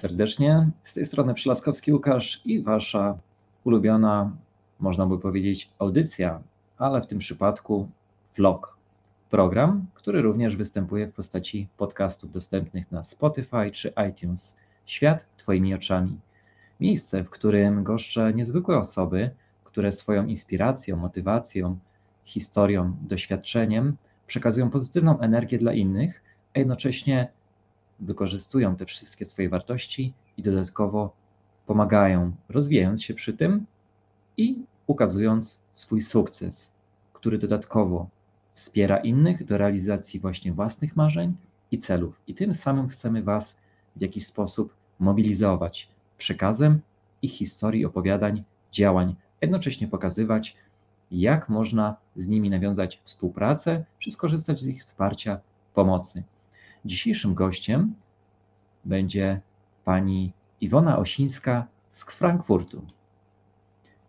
Serdecznie. Z tej strony Przylaskowski Łukasz i wasza ulubiona, można by powiedzieć, audycja, ale w tym przypadku vlog. Program, który również występuje w postaci podcastów dostępnych na Spotify czy iTunes. Świat Twoimi oczami. Miejsce, w którym goszczę niezwykłe osoby, które swoją inspiracją, motywacją, historią, doświadczeniem przekazują pozytywną energię dla innych, a jednocześnie wykorzystują te wszystkie swoje wartości i dodatkowo pomagają, rozwijając się przy tym i ukazując swój sukces, który dodatkowo wspiera innych do realizacji właśnie własnych marzeń i celów. I tym samym chcemy Was w jakiś sposób mobilizować przekazem ich historii, opowiadań, działań, jednocześnie pokazywać, jak można z nimi nawiązać współpracę, czy skorzystać z ich wsparcia, pomocy. Dzisiejszym gościem będzie pani Iwona Osińska z Frankfurtu.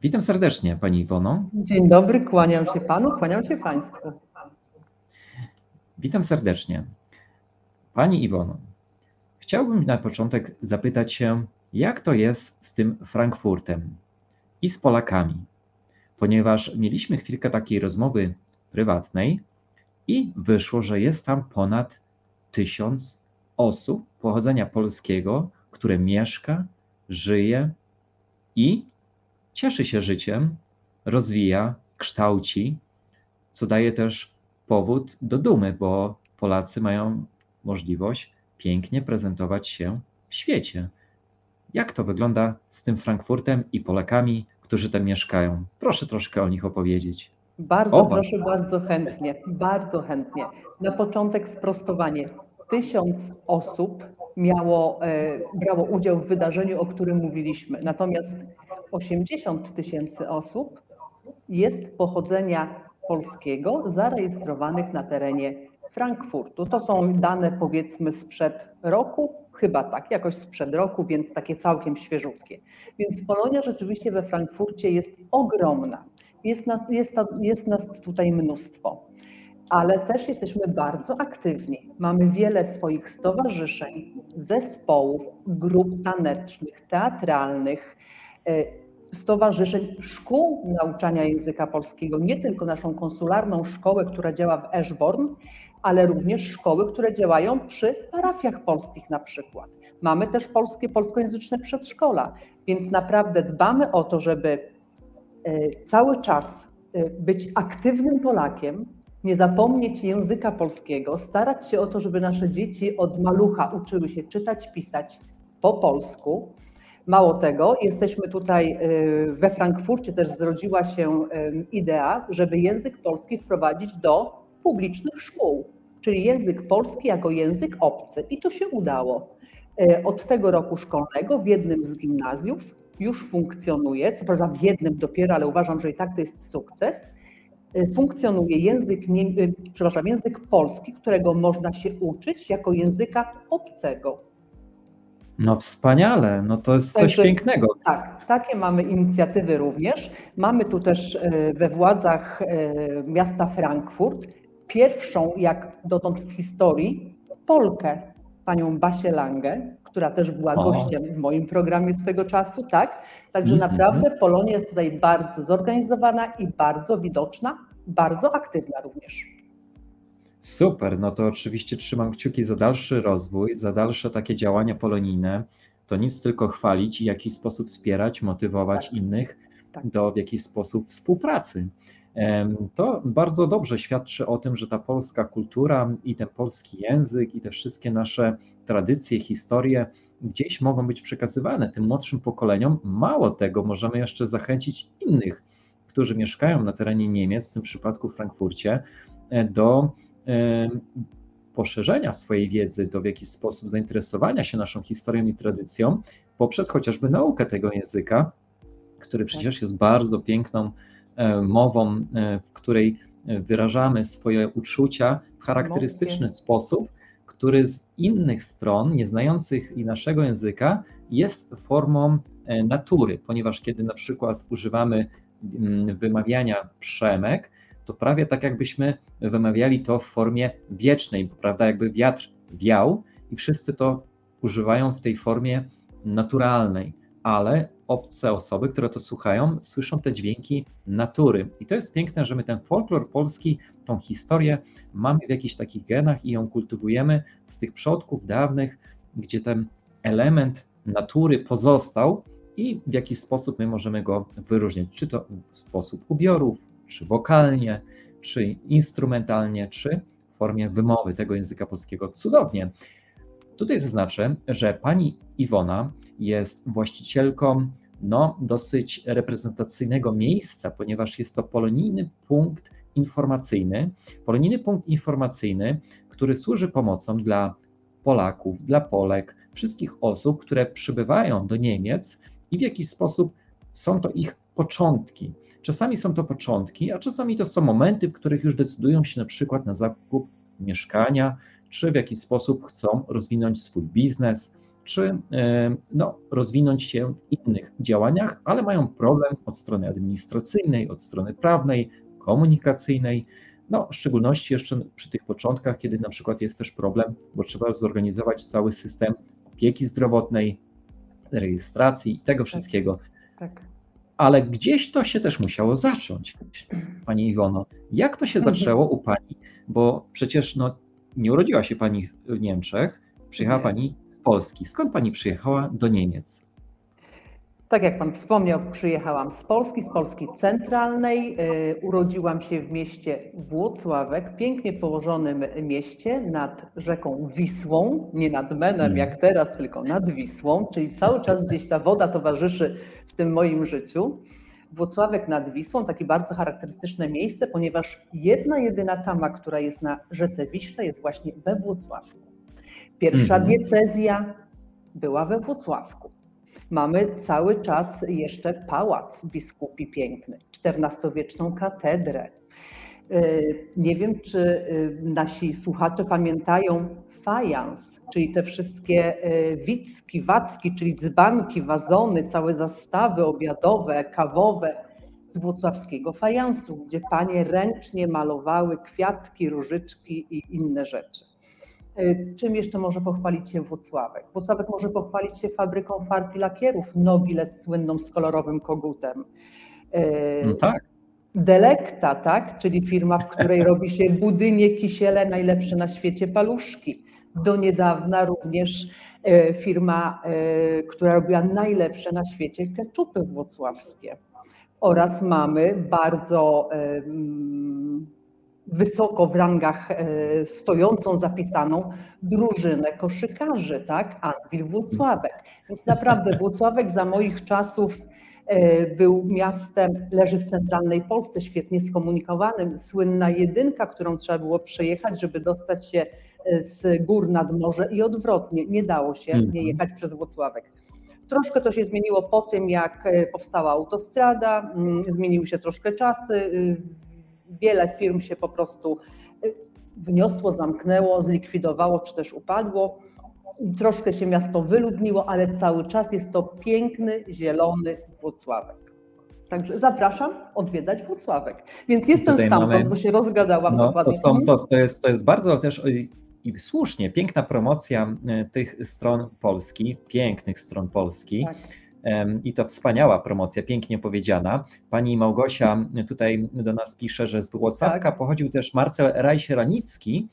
Witam serdecznie Pani Iwono. Dzień dobry, kłaniam się Panu, kłaniam się Państwu. Witam serdecznie. Pani Iwono, chciałbym na początek zapytać się, jak to jest z tym Frankfurtem i z Polakami, ponieważ mieliśmy chwilkę takiej rozmowy prywatnej i wyszło, że jest tam ponad tysiąc osób pochodzenia polskiego, które mieszka, żyje i cieszy się życiem, rozwija, kształci, co daje też powód do dumy, bo Polacy mają możliwość pięknie prezentować się w świecie. Jak to wygląda z tym Frankfurtem i Polakami, którzy tam mieszkają? Proszę troszkę o nich opowiedzieć. Bardzo o, proszę, bardzo chętnie, bardzo chętnie. Na początek sprostowanie. Tysiąc osób miało, e, brało udział w wydarzeniu, o którym mówiliśmy. Natomiast 80 tysięcy osób jest pochodzenia polskiego zarejestrowanych na terenie Frankfurtu. To są dane powiedzmy sprzed roku, chyba tak, jakoś sprzed roku, więc takie całkiem świeżutkie. Więc Polonia rzeczywiście we Frankfurcie jest ogromna. Jest, jest, jest nas tutaj mnóstwo ale też jesteśmy bardzo aktywni. Mamy wiele swoich stowarzyszeń, zespołów, grup tanecznych, teatralnych, e, stowarzyszeń, szkół nauczania języka polskiego, nie tylko naszą konsularną szkołę, która działa w Ashbourne, ale również szkoły, które działają przy parafiach polskich na przykład. Mamy też polskie, polskojęzyczne przedszkola, więc naprawdę dbamy o to, żeby e, cały czas e, być aktywnym Polakiem, nie zapomnieć języka polskiego, starać się o to, żeby nasze dzieci od malucha uczyły się czytać, pisać po polsku. Mało tego, jesteśmy tutaj y, we Frankfurcie, też zrodziła się y, idea, żeby język polski wprowadzić do publicznych szkół, czyli język polski jako język obcy. I to się udało. Y, od tego roku szkolnego w jednym z gimnazjów już funkcjonuje, co prawda w jednym dopiero, ale uważam, że i tak to jest sukces funkcjonuje język, y, przepraszam, język polski, którego można się uczyć jako języka obcego. No wspaniale, no to jest coś Także, pięknego. Tak, takie mamy inicjatywy również. Mamy tu też y, we władzach miasta Frankfurt pierwszą, jak dotąd w historii, Polkę, panią Basię Lange, która też była o. gościem w moim programie swego czasu, tak? Także mm -hmm. naprawdę Polonia jest tutaj bardzo zorganizowana i bardzo widoczna, bardzo aktywna również. Super, no to oczywiście trzymam kciuki za dalszy rozwój, za dalsze takie działania polonijne. To nic tylko chwalić i w jakiś sposób wspierać, motywować tak. innych tak. do w jakiś sposób współpracy. To bardzo dobrze świadczy o tym, że ta polska kultura i ten polski język i te wszystkie nasze tradycje, historie gdzieś mogą być przekazywane tym młodszym pokoleniom. Mało tego, możemy jeszcze zachęcić innych, którzy mieszkają na terenie Niemiec, w tym przypadku w Frankfurcie, e, do poszerzenia swojej wiedzy, do w jakiś sposób zainteresowania się naszą historią i tradycją poprzez chociażby naukę tego języka, który przecież jest bardzo piękną mową, e, w której wyrażamy swoje uczucia w charakterystyczny sposób, który z innych stron, nieznających i naszego języka, jest formą e, natury, ponieważ kiedy na przykład używamy mm, wymawiania przemek, to prawie tak jakbyśmy wymawiali to w formie wiecznej, prawda, jakby wiatr wiał i wszyscy to używają w tej formie naturalnej, ale obce osoby, które to słuchają, słyszą te dźwięki natury. I to jest piękne, że my ten folklor polski, tą historię mamy w jakichś takich genach i ją kultywujemy z tych przodków dawnych, gdzie ten element natury pozostał i w jaki sposób my możemy go wyróżnić, czy to w sposób ubiorów, czy wokalnie, czy instrumentalnie, czy w formie wymowy tego języka polskiego. Cudownie. Tutaj zaznaczę, że pani Iwona jest właścicielką no, dosyć reprezentacyjnego miejsca, ponieważ jest to polonijny punkt informacyjny. Polonijny punkt informacyjny, który służy pomocą dla Polaków, dla Polek, wszystkich osób, które przybywają do Niemiec i w jakiś sposób są to ich początki. Czasami są to początki, a czasami to są momenty, w których już decydują się na przykład na zakup mieszkania, czy w jakiś sposób chcą rozwinąć swój biznes, czy e, no, rozwinąć się w innych działaniach, ale mają problem od strony administracyjnej, od strony prawnej, komunikacyjnej. No, w szczególności jeszcze przy tych początkach, kiedy na przykład jest też problem, bo trzeba zorganizować cały system opieki zdrowotnej, rejestracji i tego tak, wszystkiego. Tak, tak. Ale gdzieś to się też musiało zacząć, Pani Iwono. Jak to się mhm. zaczęło u Pani? Bo przecież no, nie urodziła się Pani w Niemczech, przyjechała. Pani z Polski. Skąd Pani przyjechała do Niemiec? Tak jak Pan wspomniał, przyjechałam z Polski, z Polski centralnej. Y, urodziłam się w mieście Włocławek, pięknie położonym mieście nad rzeką Wisłą, nie nad Menem mm. jak teraz, tylko nad Wisłą, czyli cały czas gdzieś ta woda towarzyszy w tym moim życiu. Włocławek nad Wisłą, takie bardzo charakterystyczne miejsce, ponieważ jedna jedyna tama, która jest na rzece Wiśle, jest właśnie we Włocławku. Pierwsza -hmm. diecezja była we Włocławku. Mamy cały czas jeszcze pałac biskupi piękny, XIV-wieczną katedrę. Y, nie wiem, czy y, nasi słuchacze pamiętają fajans, czyli te wszystkie y, wicki, wacki, czyli dzbanki, wazony, całe zastawy obiadowe, kawowe z włocławskiego fajansu, gdzie panie ręcznie malowały kwiatki, różyczki i inne rzeczy. Y, czym jeszcze może pochwalić się Włocławek? Włocławek może pochwalić się fabryką farb i lakierów Nobiles słynną z kolorowym kogutem. Y, no tak. Delekta, tak? czyli firma, w której robi się budynie, kisiele, najlepsze na świecie paluszki. Do niedawna również y, firma, która robiła najlepsze na świecie keczupy włocławskie. Oraz mamy bardzo wysoko w rangach e, stojącą, zapisaną drużynę koszykarzy, tak? Anwil Włocławek. Więc naprawdę Włocławek za moich czasów e, był miastem, leży w centralnej Polsce, świetnie skomunikowanym. Słynna jedynka, którą trzeba było przejechać, żeby dostać się e, z gór nad morze i odwrotnie. Nie dało się nie mhm. jechać przez Włocławek. Troszkę to się zmieniło po tym, jak powstała autostrada, mm, zmieniły się troszkę czasy y, wiele firm się po prostu y, wniosło, zamknęło, zlikwidowało czy też upadło. Troszkę się miasto wyludniło, ale cały czas jest to piękny, zielony Włocławek. Także zapraszam odwiedzać Włocławek. Więc jestem Tutaj stamtąd, mamy, bo się rozgadałam no, dokładnie. To, są, to, to, jest, to jest bardzo też i słusznie, piękna promocja y, tych stron Polski, pięknych stron Polski. Tak i to wspaniała promocja, pięknie powiedziana. Pani Małgosia tutaj do nas pisze, że z Włocławka tak. pochodził też Marcel Rajsieronicki.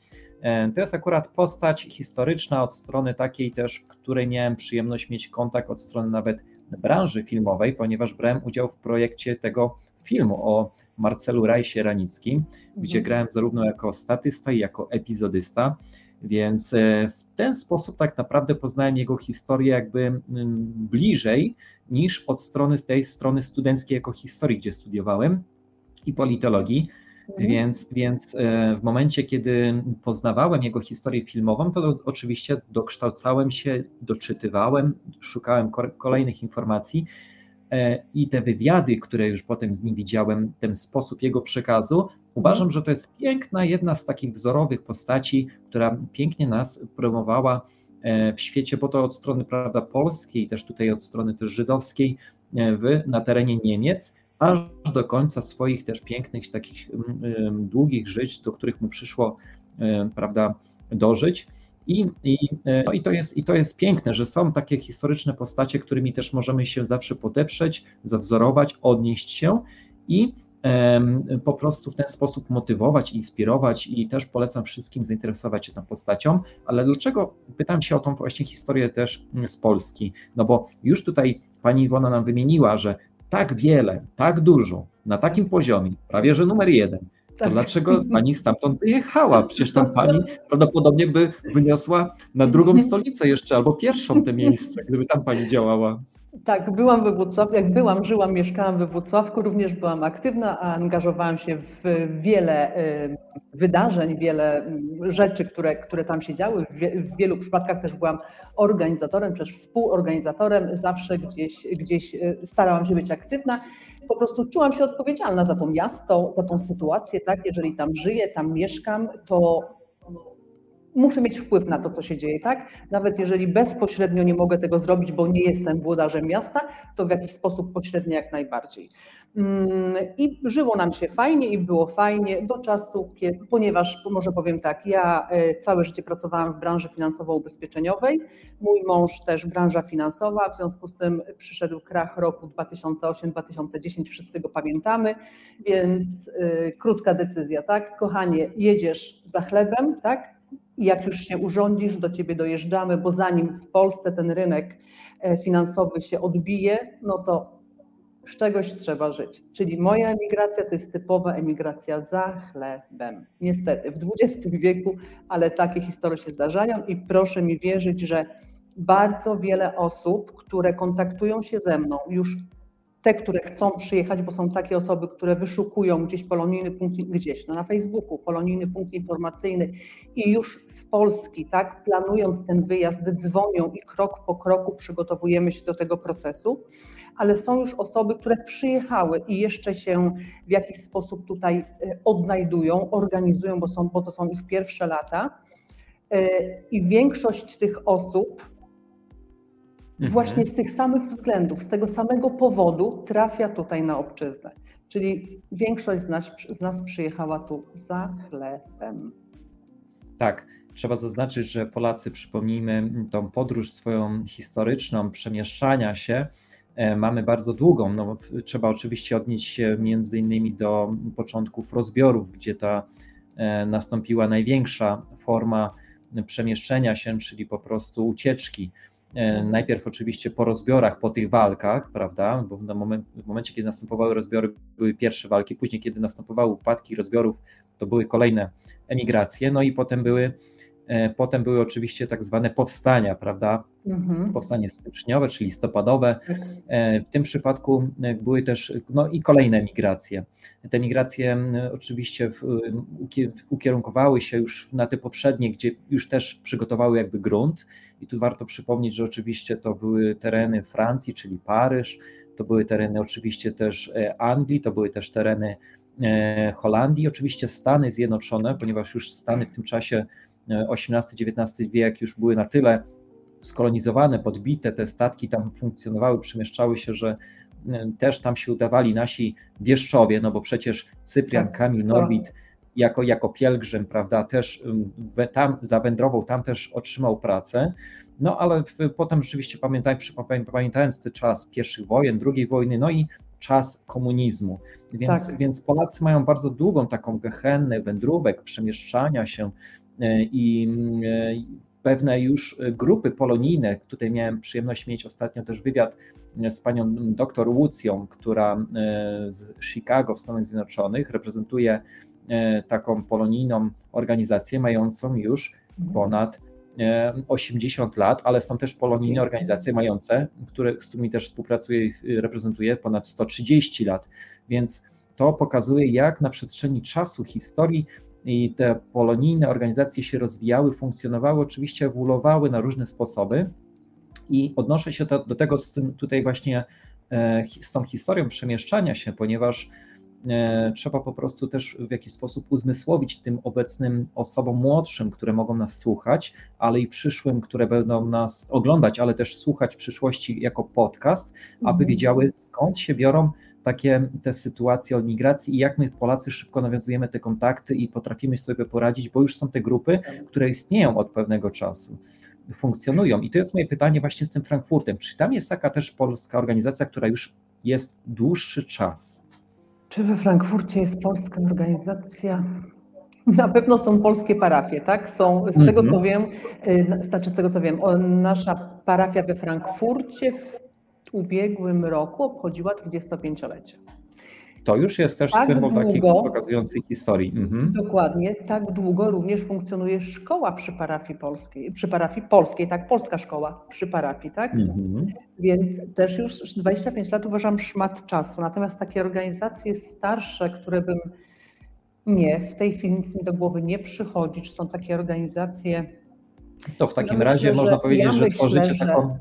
To jest akurat postać historyczna od strony takiej też, w której miałem przyjemność mieć kontakt od strony nawet branży filmowej, ponieważ brałem udział w projekcie tego filmu o Marcelu Rajsie-Ranickim, mhm. gdzie grałem zarówno jako statysta, jak i jako epizodysta. Więc e, w ten sposób tak naprawdę poznałem jego historię jakby mm, bliżej niż od strony z tej strony studenckiej jako historii, gdzie studiowałem i politologii. Mhm. Więc, więc e, w momencie, kiedy poznawałem jego historię filmową, to oczywiście dokształcałem się, doczytywałem, szukałem kolejnych informacji i te wywiady, które już potem z nim widziałem, ten sposób jego przekazu, Uważam, że to jest piękna, jedna z takich wzorowych postaci, która pięknie nas promowała e, w świecie, bo to od strony prawda, polskiej, też tutaj od strony też żydowskiej e, w, na terenie Niemiec, aż do końca swoich też pięknych, takich długich żyć, do których mu przyszło e, prawda, dożyć. I, i, no i, to jest, I to jest piękne, że są takie historyczne postacie, którymi też możemy się zawsze podeprzeć, zawzorować, odnieść się i po prostu w ten sposób motywować, inspirować i też polecam wszystkim zainteresować się tą postacią. Ale dlaczego pytam się o tą właśnie historię też z Polski? No bo już tutaj pani Iwona nam wymieniła, że tak wiele, tak dużo, na takim poziomie, prawie że numer jeden, to tak. dlaczego pani stamtąd wyjechała? Przecież tam pani prawdopodobnie by wyniosła na drugą stolicę jeszcze, albo pierwszą te miejsce, gdyby tam pani działała. Tak, byłam we Włocławku, jak byłam, żyłam, mieszkałam we Włocławku, również byłam aktywna, a angażowałam się w wiele y, wydarzeń, wiele mm, rzeczy, które, które tam się działy. W wielu przypadkach też byłam organizatorem, też współorganizatorem, zawsze gdzieś, gdzieś y, starałam się być aktywna. Po prostu czułam się odpowiedzialna za to miasto, za tą sytuację, tak? Jeżeli tam żyję, tam mieszkam, to muszę mieć wpływ na to, co się dzieje, tak? Nawet jeżeli bezpośrednio nie mogę tego zrobić, bo nie jestem włodarzem miasta, to w jakiś sposób pośrednio jak najbardziej. Mm, I żyło nam się fajnie i było fajnie do czasu, kiedy, ponieważ może powiem tak, ja e, całe życie pracowałam w branży finansowo-ubezpieczeniowej, mój mąż też branża finansowa, w związku z tym przyszedł krach roku 2008-2010, wszyscy go pamiętamy, więc y, krótka decyzja, tak? Kochanie, jedziesz za chlebem, tak? Jak już się urządzisz, do ciebie dojeżdżamy, bo zanim w Polsce ten rynek e, finansowy się odbije, no to z czegoś trzeba żyć. Czyli moja emigracja to jest typowa emigracja za chlebem. Niestety, w XX wieku, ale takie historie się zdarzają i proszę mi wierzyć, że bardzo wiele osób, które kontaktują się ze mną już te, które chcą przyjechać, bo są takie osoby, które wyszukują gdzieś polonijny punkt, gdzieś no na Facebooku, polonijny punkt informacyjny i już z Polski, tak, planując ten wyjazd, dzwonią i krok po kroku przygotowujemy się do tego procesu, ale są już osoby, które przyjechały i jeszcze się w jakiś sposób tutaj e, odnajdują, organizują, bo, są, bo to są ich pierwsze lata. E, I większość tych osób Mhm. Właśnie z tych samych względów, z tego samego powodu trafia tutaj na obczyznę. Czyli większość z nas, z nas przyjechała tu za chlebem. Tak, trzeba zaznaczyć, że Polacy, przypomnijmy, tą podróż swoją historyczną, przemieszczania się, e, mamy bardzo długą. No, trzeba oczywiście odnieść się między innymi do początków rozbiorów, gdzie ta e, nastąpiła największa forma przemieszczenia się, czyli po prostu ucieczki. E, najpierw oczywiście po rozbiorach, po tych walkach, prawda, bo w, moment, w momencie, kiedy następowały rozbiory, były pierwsze walki, później, kiedy następowały upadki rozbiorów, to były kolejne emigracje, no i potem były, potem były oczywiście tak zwane powstania, prawda, mhm. powstanie styczniowe czy listopadowe. Tak. E, w tym przypadku były też no i kolejne emigracje. Te migracje oczywiście ukierunkowały się już na te poprzednie, gdzie już też przygotowały jakby grunt, i tu warto przypomnieć, że oczywiście to były tereny Francji, czyli Paryż, to były tereny oczywiście też e, Anglii, to były też tereny e, Holandii, oczywiście Stany Zjednoczone, ponieważ już Stany w tym czasie XVIII-XIX wiek już były na tyle skolonizowane, podbite, te statki tam funkcjonowały, przemieszczały się, że też tam się udawali nasi wieszczowie, no bo przecież Cyprian, tak, Kamil, Norbit, jako, jako pielgrzym, prawda, też tam zawędrował, tam też otrzymał pracę. No ale potem rzeczywiście pamiętaj, pamiętając ten czas pierwszych wojen, drugiej wojny, no i czas komunizmu. Więc, tak. więc Polacy mają bardzo długą taką gehennę wędrówek, przemieszczania się i e, pewne już grupy polonijne. Tutaj miałem przyjemność mieć ostatnio też wywiad z panią dr Łucją, która e, z Chicago w Stanach Zjednoczonych reprezentuje E, taką polonijną organizację mającą już ponad 80 e, lat, ale są też polonijne organizacje mające, które, z którymi też współpracuję i reprezentuję ponad 130 lat, więc to pokazuje, jak na przestrzeni czasu, historii i te polonijne organizacje się rozwijały, funkcjonowały, oczywiście ewoluowały na różne sposoby i odnoszę się do, do tego z tym tutaj właśnie e, z tą historią przemieszczania się, ponieważ E, trzeba po prostu też w jakiś sposób uzmysłowić tym obecnym osobom młodszym, które mogą nas słuchać, ale i przyszłym, które będą nas oglądać, ale też słuchać w przyszłości jako podcast, aby mhm. wiedziały skąd się biorą takie te sytuacje o migracji i jak my Polacy szybko nawiązujemy te kontakty i potrafimy sobie poradzić, bo już są te grupy, które istnieją od pewnego czasu funkcjonują. I to jest moje pytanie właśnie z tym Frankfurtem. Czy tam jest taka też polska organizacja, która już jest dłuższy czas? Czy we Frankfurcie jest polska organizacja? Na pewno są polskie parafie, tak? Są, z tego co mhm. wiem, y, znaczy z tego co wiem, nasza parafia we Frankfurcie ubiegłym roku obchodziła 25-lecie. To już jest też tak symbol długo, taki pokazujący historii. Mhm. Dokładnie, tak długo również funkcjonuje szkoła przy parafii polskiej, przy parafii polskiej, tak, polska szkoła przy parafii, tak? Mhm. Więc też już 25 lat uważam szmat czasu. Natomiast takie organizacje starsze, które bym nie, w tej chwili nic mi do głowy nie przychodzi, czy są takie organizacje. To w takim razie można powiedzieć, ja że myślę, tworzycie taką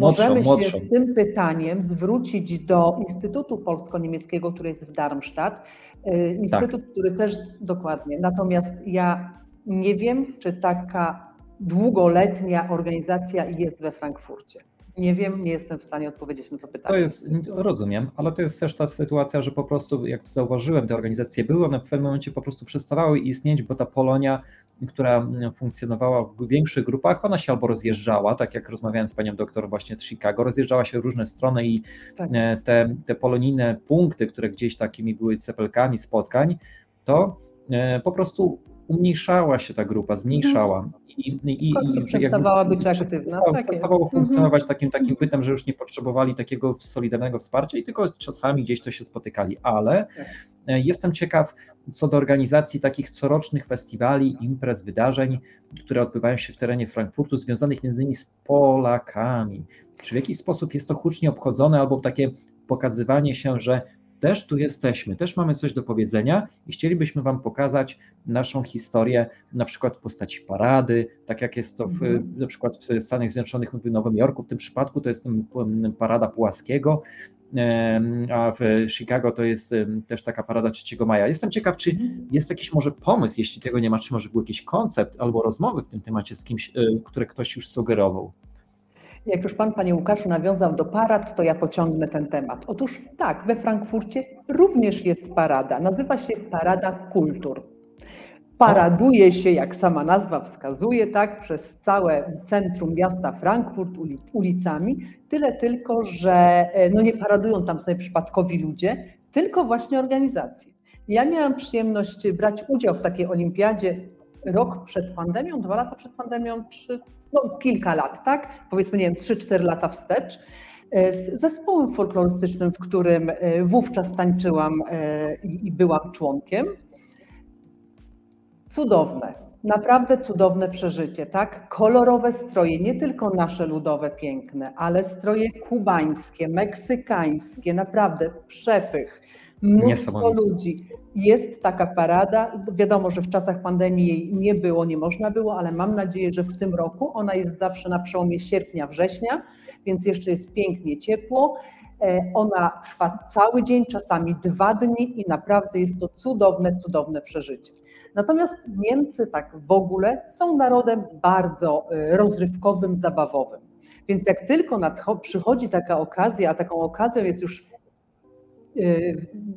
Możemy młodszą. się z tym pytaniem zwrócić do Instytutu Polsko-Niemieckiego, który jest w Darmstadt. Y, Instytut, tak. który też dokładnie. Natomiast ja nie wiem, czy taka długoletnia organizacja jest we Frankfurcie. Nie wiem, nie jestem w stanie odpowiedzieć na to pytanie. To jest, rozumiem, ale to jest też ta sytuacja, że po prostu, jak zauważyłem, te organizacje były, one w pewnym momencie po prostu przestawały istnieć, bo ta Polonia, która funkcjonowała w większych grupach, ona się albo rozjeżdżała, tak jak rozmawiałem z panią doktor właśnie z Chicago, rozjeżdżała się w różne strony i tak. E, te, te polonijne punkty, które gdzieś takimi były cepelkami spotkań, to e, po prostu umniejszała się ta grupa, zmniejszała. Mhm. I, i, i przestawała być aktywna. Tak przestawało jest. funkcjonować mhm. takim, takim bytem, że już nie potrzebowali takiego solidarnego wsparcia i tylko czasami gdzieś to się spotykali. Ale tak. E, jestem ciekaw co do organizacji takich corocznych festiwali, imprez, wydarzeń, które odbywają się w terenie Frankfurtu, związanych między innymi z Polakami. Czy w jakiś sposób jest to hucznie obchodzone, albo takie pokazywanie się, że też tu jesteśmy, też mamy coś do powiedzenia i chcielibyśmy Wam pokazać naszą historię, na przykład w postaci parady, tak jak jest to w, mhm. na przykład w Stanach Zjednoczonych, w Nowym Jorku, w tym przypadku to jest parada Płaskiego, a w Chicago to jest też taka parada 3 maja. Jestem ciekaw, czy mhm. jest jakiś może pomysł, jeśli tego nie ma, czy może był jakiś koncept albo rozmowy w tym temacie z kimś, e, które ktoś już sugerował. Jak już Pan, Panie Łukaszu, nawiązał do parad, to ja pociągnę ten temat. Otóż tak, we Frankfurcie również jest parada. Nazywa się Parada Kultur. Paraduje się, jak sama nazwa wskazuje, tak, przez całe centrum miasta Frankfurt ulicami. Tyle tylko, że e, no nie paradują tam sobie przypadkowi ludzie, tylko właśnie organizacje. Ja miałam przyjemność brać udział w takiej olimpiadzie rok przed pandemią, dwa lata przed pandemią, trzy, no kilka lat, tak? Powiedzmy, nie wiem, trzy, cztery lata wstecz, e, z zespołem folklorystycznym, w którym e, wówczas tańczyłam e, i byłam członkiem. Cudowne, naprawdę cudowne przeżycie, tak? Kolorowe stroje, nie tylko nasze ludowe, piękne, ale stroje kubańskie, meksykańskie, naprawdę przepych mnóstwo ludzi. Jest taka parada. Wiadomo, że w czasach pandemii jej nie było, nie można było, ale mam nadzieję, że w tym roku ona jest zawsze na przełomie sierpnia, września, więc jeszcze jest pięknie ciepło. E, ona trwa cały dzień, czasami dwa dni i naprawdę jest to cudowne, cudowne przeżycie. Natomiast Niemcy tak w ogóle są narodem bardzo e, rozrywkowym, zabawowym. Więc jak tylko przychodzi taka okazja, a taką okazją jest już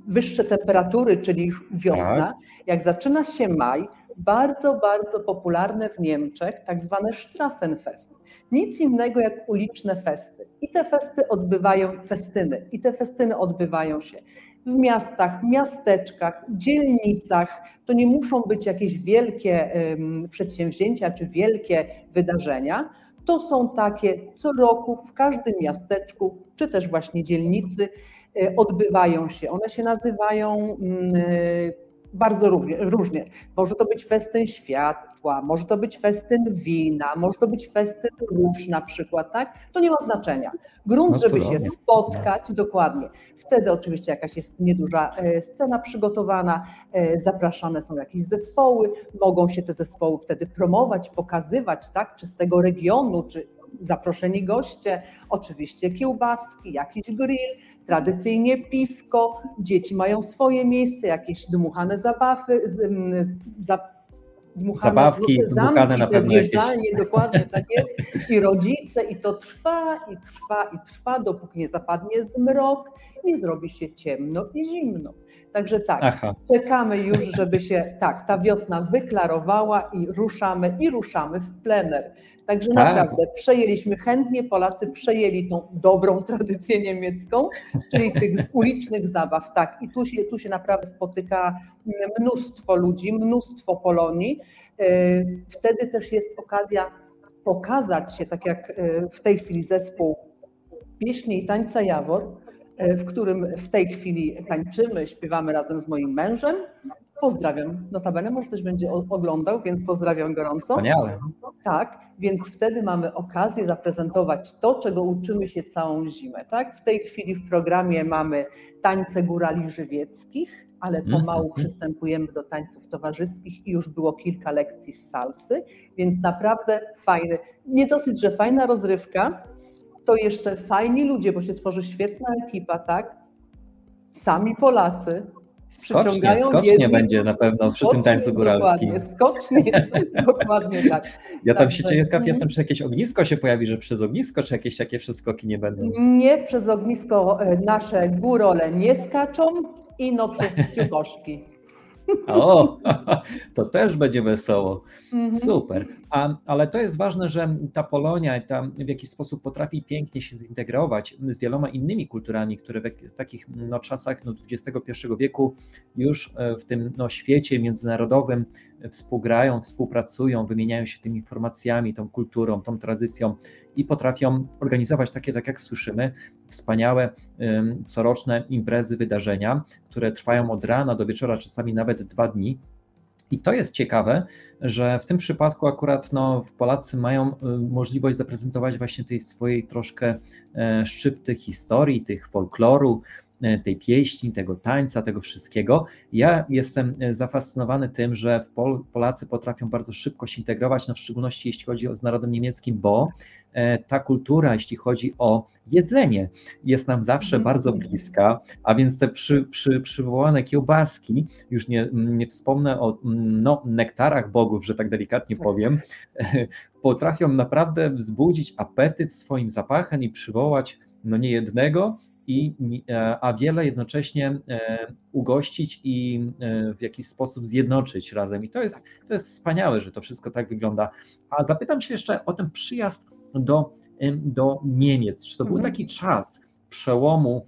wyższe temperatury, czyli wiosna, tak. jak zaczyna się maj, bardzo, bardzo popularne w Niemczech tak zwane Strassenfest. Nic innego jak uliczne festy. I te festy odbywają, festyny, i te festyny odbywają się w miastach, miasteczkach, dzielnicach. To nie muszą być jakieś wielkie um, przedsięwzięcia czy wielkie wydarzenia. To są takie co roku w każdym miasteczku, czy też właśnie dzielnicy odbywają się. One się nazywają mm, e, bardzo różnie. Może to być festyn światła, może to być festyn wina, może to być festyn róż na przykład, tak? To nie ma znaczenia. Grunt, no żeby się spotkać, dokładnie. Wtedy oczywiście jakaś jest nieduża e, scena przygotowana, zapraszane są jakieś zespoły, mogą się te zespoły wtedy promować, pokazywać, tak? Czy z tego regionu, czy zaproszeni goście, oczywiście kiełbaski, jakiś grill, tradycyjnie piwko, dzieci mają swoje miejsce, jakieś dmuchane zabawy, za, dmuchane, Zabawki zamki, dmuchane na pewno jakieś. zjeżdżalnie, dokładnie tak jest. I rodzice, i to trwa, i trwa, i trwa, dopóki nie zapadnie zmrok i zrobi się ciemno i zimno. Także tak, Aha, czekamy już, żeby się tak, ta wiosna wyklarowała i ruszamy, i ruszamy w plener. Także Tak. naprawdę przejęliśmy chętnie, Polacy przejęli tą dobrą tradycję niemiecką, czyli tych ulicznych zabaw. Tak, i tu się, tu się naprawdę spotyka mnóstwo ludzi, mnóstwo Polonii. Yy, Wtedy też jest okazja pokazać się, tak jak yy, w tej chwili zespół pieśni i tańca Jawor, w którym w tej chwili tańczymy, śpiewamy razem z moim mężem. Pozdrawiam. Notabene może też będzie oglądał, więc pozdrawiam gorąco. wspaniale. Tak, więc wtedy mamy okazję zaprezentować to, czego uczymy się całą zimę. Tak? W tej chwili w programie mamy tańce górali żywieckich, ale pomału Mhm. przystępujemy do tańców towarzyskich i już było kilka lekcji z salsy, więc naprawdę fajny. Nie dosyć, że fajna rozrywka, to jeszcze fajni ludzie, bo się tworzy świetna ekipa, tak? Sami Polacy, Skocznie, skocznie jednych- będzie na pewno przy tym tańcu Skocznie, góralskim. Dokładnie, skocznie, dokładnie tak. Ja tam się Także- ciekaw Mhm. jestem, czy jakieś ognisko się pojawi, że przez ognisko, czy jakieś takie przeskoki nie będą. Nie przez ognisko e, nasze górole nie skaczą, ino przez ciuboszki. O, to też będzie wesoło. Mhm. Super. A, ale to jest ważne, że ta Polonia ta w jakiś sposób potrafi pięknie się zintegrować z wieloma innymi kulturami, które w takich no, czasach no, XXI wieku już e, w tym no, świecie międzynarodowym współgrają, współpracują, wymieniają się tymi informacjami, tą kulturą, tą tradycją i potrafią organizować takie, tak jak słyszymy, wspaniałe coroczne imprezy, wydarzenia, które trwają od rana do wieczora, czasami nawet dwa dni. I to jest ciekawe, że w tym przypadku akurat no, Polacy mają możliwość zaprezentować właśnie tej swojej troszkę e, szczypty historii, tych folkloru, tej pieśni, tego tańca, tego wszystkiego. Ja jestem e, zafascynowany tym, że Polacy potrafią bardzo szybko się integrować, no w szczególności jeśli chodzi o z narodem niemieckim, bo e, ta kultura, jeśli chodzi o jedzenie, jest nam zawsze Mhm. bardzo bliska, a więc te przy, przy, przywołane kiełbaski, już nie, nie wspomnę o no, nektarach bogów, że tak delikatnie Tak. powiem, potrafią naprawdę wzbudzić apetyt swoim zapachem i przywołać no nie jednego, i, e, a wiele jednocześnie e, ugościć i e, w jakiś sposób zjednoczyć razem. I to jest, to jest wspaniałe, że to wszystko tak wygląda. A zapytam się jeszcze o ten przyjazd do, do Niemiec. Czy to był Mhm. taki czas przełomu,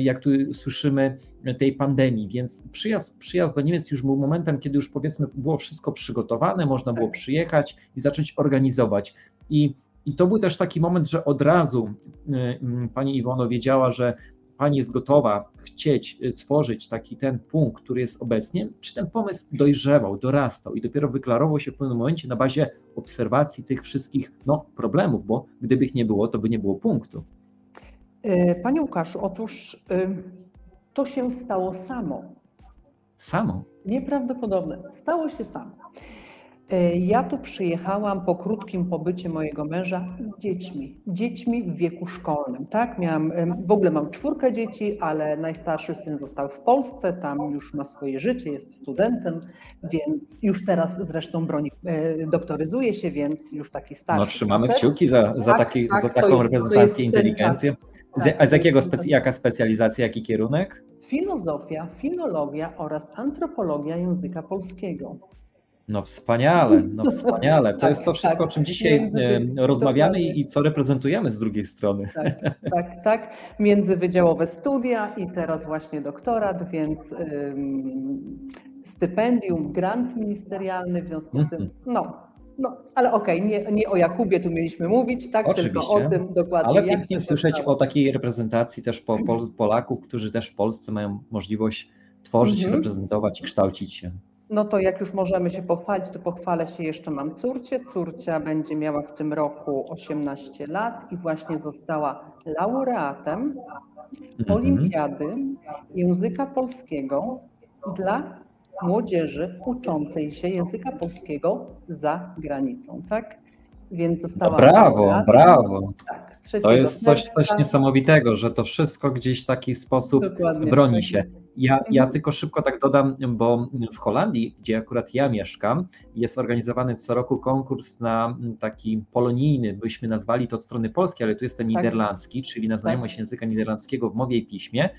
jak tu słyszymy, tej pandemii, więc przyjazd, przyjazd do Niemiec już był momentem, kiedy już powiedzmy było wszystko przygotowane, można było Tak. przyjechać i zacząć organizować. I, I to był też taki moment, że od razu y, y, pani Iwono wiedziała, że pani jest gotowa chcieć y, stworzyć taki ten punkt, który jest obecnie, czy ten pomysł dojrzewał, dorastał i dopiero wyklarował się w pewnym momencie na bazie obserwacji tych wszystkich no, problemów, bo gdyby ich nie było, to by nie było punktu. E, Panie Łukaszu, otóż y, to się stało samo. Samo. Nieprawdopodobne. Stało się samo. E, Ja tu przyjechałam po krótkim pobycie mojego męża z dziećmi. Dziećmi w wieku szkolnym, tak? Miałam, w ogóle mam czwórkę dzieci, ale najstarszy syn został w Polsce, tam już ma swoje życie, jest studentem, więc już teraz zresztą broni, e, doktoryzuje się, więc już taki starszy. No, trzymamy facet. kciuki za, za, Tak, taki, tak, za taką jest- reprezentację. Z, Tak, a z jakiego specy, jaka specjalizacja, jaki kierunek? Filozofia, filologia oraz antropologia języka polskiego. No wspaniale, no wspaniale. To Tak, jest to wszystko, tak. o czym dzisiaj e, rozmawiamy i, co reprezentujemy z drugiej strony. Tak, tak, tak. Międzywydziałowe studia i teraz właśnie doktorat, więc stypendium, grant ministerialny, w związku z tym, Mhm. no, no ale okej, nie, nie o Jakubie tu mieliśmy mówić, tak, tylko Oczywiście, o tym dokładnie. Ale pięknie słyszeć stało. o takiej reprezentacji też po, po, Polaków, którzy też w Polsce mają możliwość tworzyć, Mhm. reprezentować i kształcić się. No to jak już możemy się pochwalić, to pochwalę się jeszcze mam córcie. Córcia będzie miała w tym roku 18 lat i właśnie została laureatem Mhm. Olimpiady Języka Polskiego dla młodzieży uczącej się języka polskiego za granicą, tak? Więc została. No brawo, brawo. Tak, to jest coś, coś niesamowitego, że to wszystko gdzieś w taki sposób Dokładnie, broni tak się. Ja, ja mhm. tylko szybko tak dodam, bo w Holandii, gdzie akurat ja mieszkam, jest organizowany co roku konkurs na taki polonijny, byśmy nazwali to od strony polskiej, ale tu jest ten tak. niderlandzki, czyli na znajomość tak. języka niderlandzkiego w mowie i piśmie.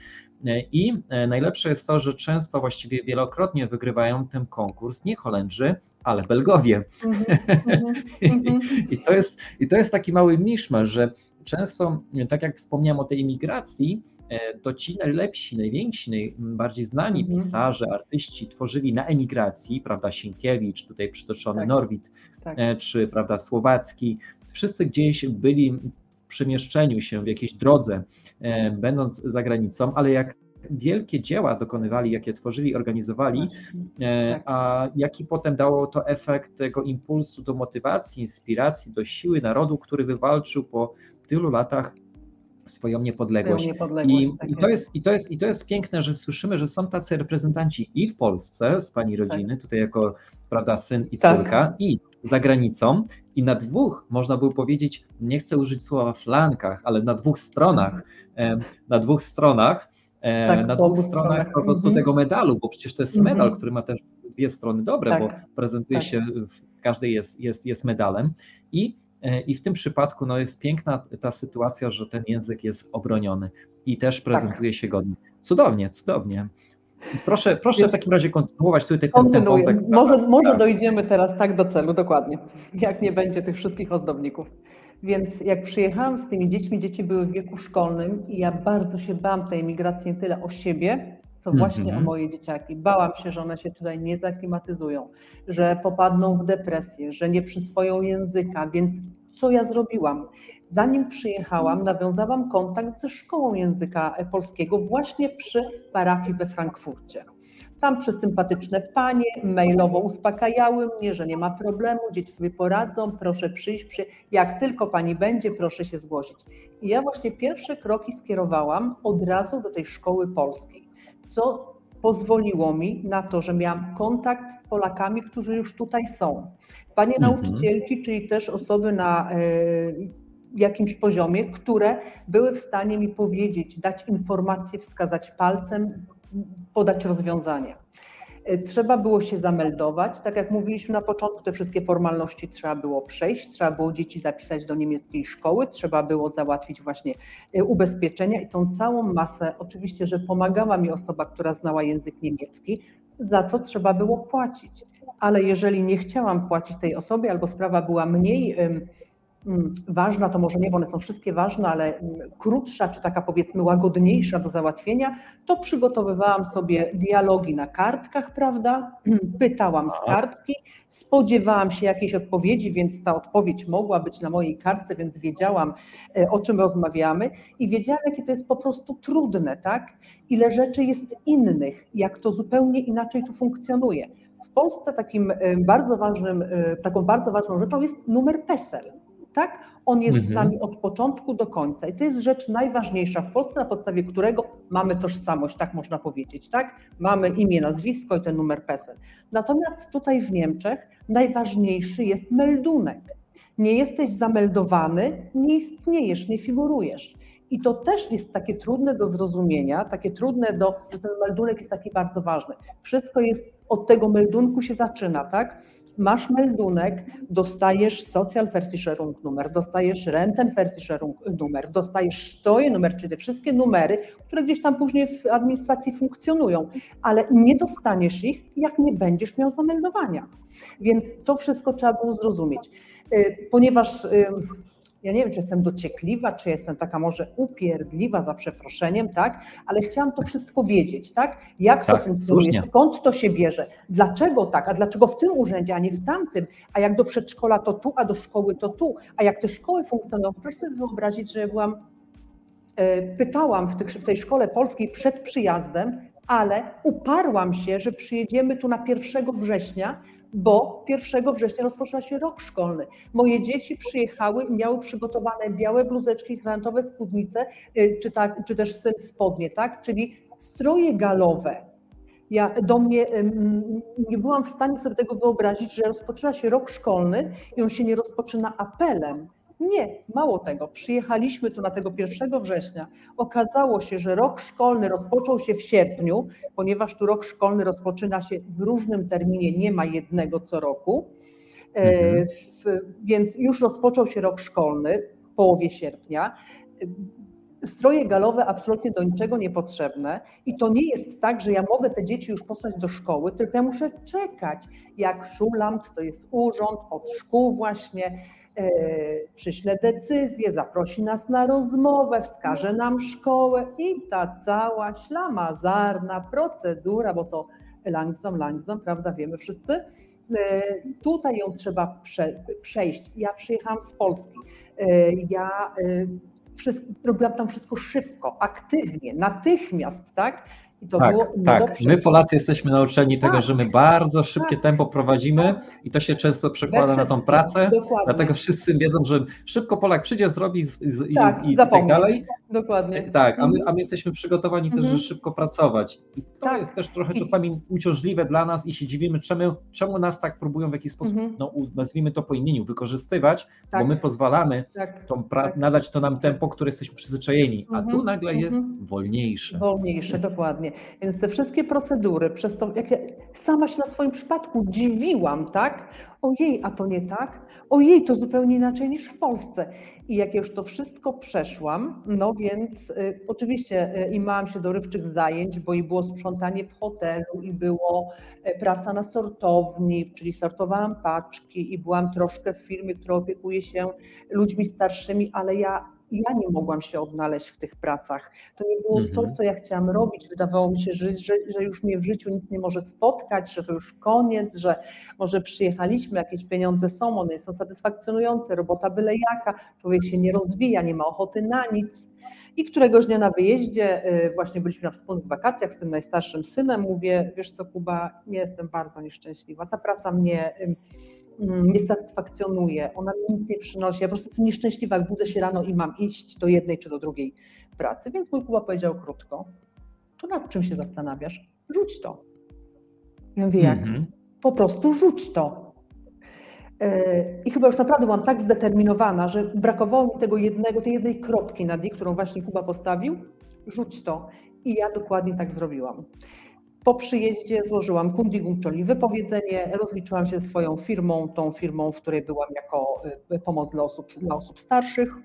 I e, najlepsze jest to, że często, właściwie wielokrotnie wygrywają ten konkurs nie Holendrzy, ale Belgowie. Mm -hmm, I, to jest, I to jest taki mały miszmasz, że często, tak jak wspomniałem o tej imigracji, e, to ci najlepsi, najwięksi, najbardziej znani mm -hmm. pisarze, artyści tworzyli na emigracji, prawda, Sienkiewicz, tutaj przytoczony tak, Norwid, tak. E, czy prawda, Słowacki, wszyscy gdzieś byli w przemieszczeniu się w jakiejś drodze, e, będąc za granicą, ale jak wielkie dzieła dokonywali, jakie tworzyli, organizowali, tak. a jaki potem dało to efekt tego impulsu do motywacji, inspiracji, do siły narodu, który wywalczył po tylu latach swoją niepodległość. Niepodległość I, tak i, to jest, i, to jest, I to jest piękne, że słyszymy, że są tacy reprezentanci i w Polsce z pani tak. rodziny, tak. tutaj jako prawda, syn i tak. córka, tak. i za granicą. I na dwóch, można by powiedzieć, nie chcę użyć słowa flankach, ale na dwóch stronach, na dwóch stronach, tak, na dwóch stronach po prostu mhm. tego medalu, bo przecież to jest medal, mhm. który ma też dwie strony dobre, tak. bo prezentuje tak. się, każdy jest, jest, jest medalem. I E, I w tym przypadku no, jest piękna ta sytuacja, że ten język jest obroniony i też prezentuje tak. się godnie. Cudownie, cudownie. Proszę, proszę w takim razie kontynuować tutaj ten, ten wątek. Może, może tak. dojdziemy teraz tak do celu, dokładnie, jak nie będzie tych wszystkich ozdobników. Więc jak przyjechałam z tymi dziećmi, dzieci były w wieku szkolnym i ja bardzo się bałam tej emigracji nie tyle o siebie, co właśnie mm -hmm. o mhm. moje dzieciaki. Bałam się, że one się tutaj nie zaklimatyzują, że popadną w depresję, że nie przyswoją języka, więc co ja zrobiłam? Zanim przyjechałam, nawiązałam kontakt ze szkołą języka polskiego właśnie przy parafii we Frankfurcie. Tam przesympatyczne panie mailowo uspokajały mnie, że nie ma problemu, dzieci sobie poradzą, proszę przyjść, przy... jak tylko pani będzie, proszę się zgłosić. I ja właśnie pierwsze kroki skierowałam od razu do tej szkoły polskiej, co pozwoliło mi na to, że miałam kontakt z Polakami, którzy już tutaj są. Panie mhm. nauczycielki, czyli też osoby na e, jakimś poziomie, które były w stanie mi powiedzieć, dać informacje, wskazać palcem, podać rozwiązanie. E, trzeba było się zameldować. Tak jak mówiliśmy na początku, te wszystkie formalności trzeba było przejść, trzeba było dzieci zapisać do niemieckiej szkoły, trzeba było załatwić właśnie e, ubezpieczenia i tą całą masę, oczywiście, że pomagała mi osoba, która znała język niemiecki, za co trzeba było płacić. Ale jeżeli nie chciałam płacić tej osobie albo sprawa była mniej Mm, ważna, to może nie, bo one są wszystkie ważne, ale mm, krótsza, czy taka powiedzmy łagodniejsza do załatwienia, to przygotowywałam sobie dialogi na kartkach, prawda? Pytałam z kartki, spodziewałam się jakiejś odpowiedzi, więc ta odpowiedź mogła być na mojej kartce, więc wiedziałam, e, o czym rozmawiamy i wiedziałam, jakie to jest po prostu trudne, tak? Ile rzeczy jest innych, jak to zupełnie inaczej tu funkcjonuje. W Polsce takim e, bardzo ważnym, e, taką bardzo ważną rzeczą jest numer PESEL tak? On jest mhm. z nami od początku do końca i to jest rzecz najważniejsza w Polsce, na podstawie którego mamy tożsamość, tak można powiedzieć, tak? Mamy imię, nazwisko i ten numer PESEL. Natomiast tutaj w Niemczech najważniejszy jest meldunek. Nie jesteś zameldowany, nie istniejesz, nie figurujesz. I to też jest takie trudne do zrozumienia, takie trudne do, że ten meldunek jest taki bardzo ważny. Wszystko jest od tego meldunku się zaczyna, tak? Masz meldunek, dostajesz Sozialversicherung numer, dostajesz Rentenversicherung numer, dostajesz Steuer numer, czyli te wszystkie numery, które gdzieś tam później w administracji funkcjonują, ale nie dostaniesz ich, jak nie będziesz miał zameldowania. Więc to wszystko trzeba było zrozumieć. Y, ponieważ y, ja nie wiem, czy jestem dociekliwa, czy jestem taka może upierdliwa za przeproszeniem, tak, ale chciałam to wszystko wiedzieć, tak, jak tak, to funkcjonuje, słusznie. skąd to się bierze, dlaczego tak, a dlaczego w tym urzędzie, a nie w tamtym, a jak do przedszkola to tu, a do szkoły to tu, a jak te szkoły funkcjonują, proszę sobie wyobrazić, że byłam, e, pytałam w, tych, w tej szkole polskiej przed przyjazdem, ale uparłam się, że przyjedziemy tu na 1 września, bo 1 września rozpoczyna się rok szkolny. Moje dzieci przyjechały miały przygotowane białe bluzeczki, granatowe spódnice, y, czy, tak, czy też spodnie, tak? czyli stroje galowe. Ja do mnie nie byłam w stanie sobie tego wyobrazić, że rozpoczyna się rok szkolny i on się nie rozpoczyna apelem. Nie, mało tego. Przyjechaliśmy tu na tego 1 września. Okazało się, że rok szkolny rozpoczął się w sierpniu, ponieważ tu rok szkolny rozpoczyna się w różnym terminie, nie ma jednego co roku. E, mhm. Więc już rozpoczął się rok szkolny w połowie sierpnia stroje galowe absolutnie do niczego niepotrzebne i to nie jest tak, że ja mogę te dzieci już posłać do szkoły, tylko ja muszę czekać, jak Szulant, to jest urząd od szkół właśnie, przyśle decyzję, zaprosi nas na rozmowę, wskaże nam szkołę i ta cała ślamazarna procedura, bo to langsam, langsam, prawda, wiemy wszyscy, e, Tutaj ją trzeba prze, przejść. Ja przyjechałam z Polski. E, ja wszystko, robiłam tam wszystko szybko, aktywnie, natychmiast, tak? I to tak, było tak. My Polacy jesteśmy nauczeni tak. tego, że my bardzo szybkie tak. tempo prowadzimy tak. i to się często przekłada na tą pracę. Dokładnie. Dlatego wszyscy wiedzą, że szybko Polak przyjdzie, zrobi z, z, tak, i, i tak dalej. Dokładnie. Tak, a my, a my jesteśmy przygotowani mhm. też, żeby szybko pracować. I to tak. jest też trochę czasami uciążliwe dla nas i się dziwimy, czemu, czemu nas tak próbują w jakiś sposób, mhm. no, nazwijmy to po imieniu, wykorzystywać, bo tak. my pozwalamy tą nadać to nam tempo, które jesteśmy przyzwyczajeni, a tu mhm. nagle jest mhm. wolniejsze. Wolniejsze, dokładnie. Więc te wszystkie procedury, przez to, jak ja sama się na swoim przypadku dziwiłam, tak? Ojej, a to nie tak? Ojej, to zupełnie inaczej niż w Polsce. I jak już to wszystko przeszłam, no więc y, oczywiście y, i miałam się dorywczych zajęć, bo i było sprzątanie w hotelu, i było y, praca na sortowni, czyli sortowałam paczki i byłam troszkę w firmie, która opiekuje się ludźmi starszymi, ale ja ja nie mogłam się odnaleźć w tych pracach. To nie było to, mhm. co ja chciałam robić. Wydawało mi się, że, że, że, już mnie w życiu nic nie może spotkać, że to już koniec, że może przyjechaliśmy, jakieś pieniądze są, one są satysfakcjonujące, robota byle jaka, człowiek się nie rozwija, nie ma ochoty na nic. I któregoś dnia na wyjeździe, y, właśnie byliśmy na wspólnych wakacjach z tym najstarszym synem, mówię, wiesz co Kuba, nie jestem bardzo nieszczęśliwa, ta praca mnie Mm, nie satysfakcjonuje, ona mi nic nie przynosi. Ja po prostu jestem nieszczęśliwa, jak budzę się rano i mam iść do jednej czy do drugiej pracy. Więc mój Kuba powiedział krótko, to nad czym się zastanawiasz? Rzuć to. Ja mówię, jak? Mm -hmm. Po prostu rzuć to. E, I chyba już naprawdę byłam tak zdeterminowana, że brakowało mi tego jednego, tej jednej kropki na D, którą właśnie Kuba postawił. Rzuć to. I ja dokładnie tak zrobiłam. Po przyjeździe złożyłam kundigung, czyli wypowiedzenie, rozliczyłam się swoją firmą, tą firmą, w której byłam jako y, pomoc dla osób, dla osób starszych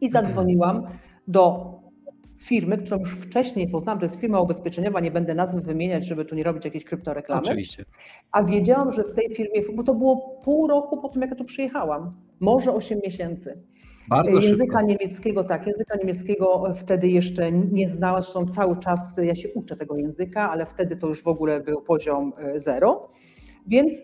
i zadzwoniłam do firmy, którą już wcześniej poznałam, to jest firma ubezpieczeniowa, nie będę nazwy wymieniać, żeby tu nie robić jakiejś kryptoreklamy. Oczywiście. A wiedziałam, że w tej firmie, bo to było pół roku po tym, jak ja tu przyjechałam, może 8 miesięcy. Bardzo języka szybko. niemieckiego, tak, języka niemieckiego wtedy jeszcze nie znałam, zresztą cały czas ja się uczę tego języka, ale wtedy to już w ogóle był poziom e, zero. Więc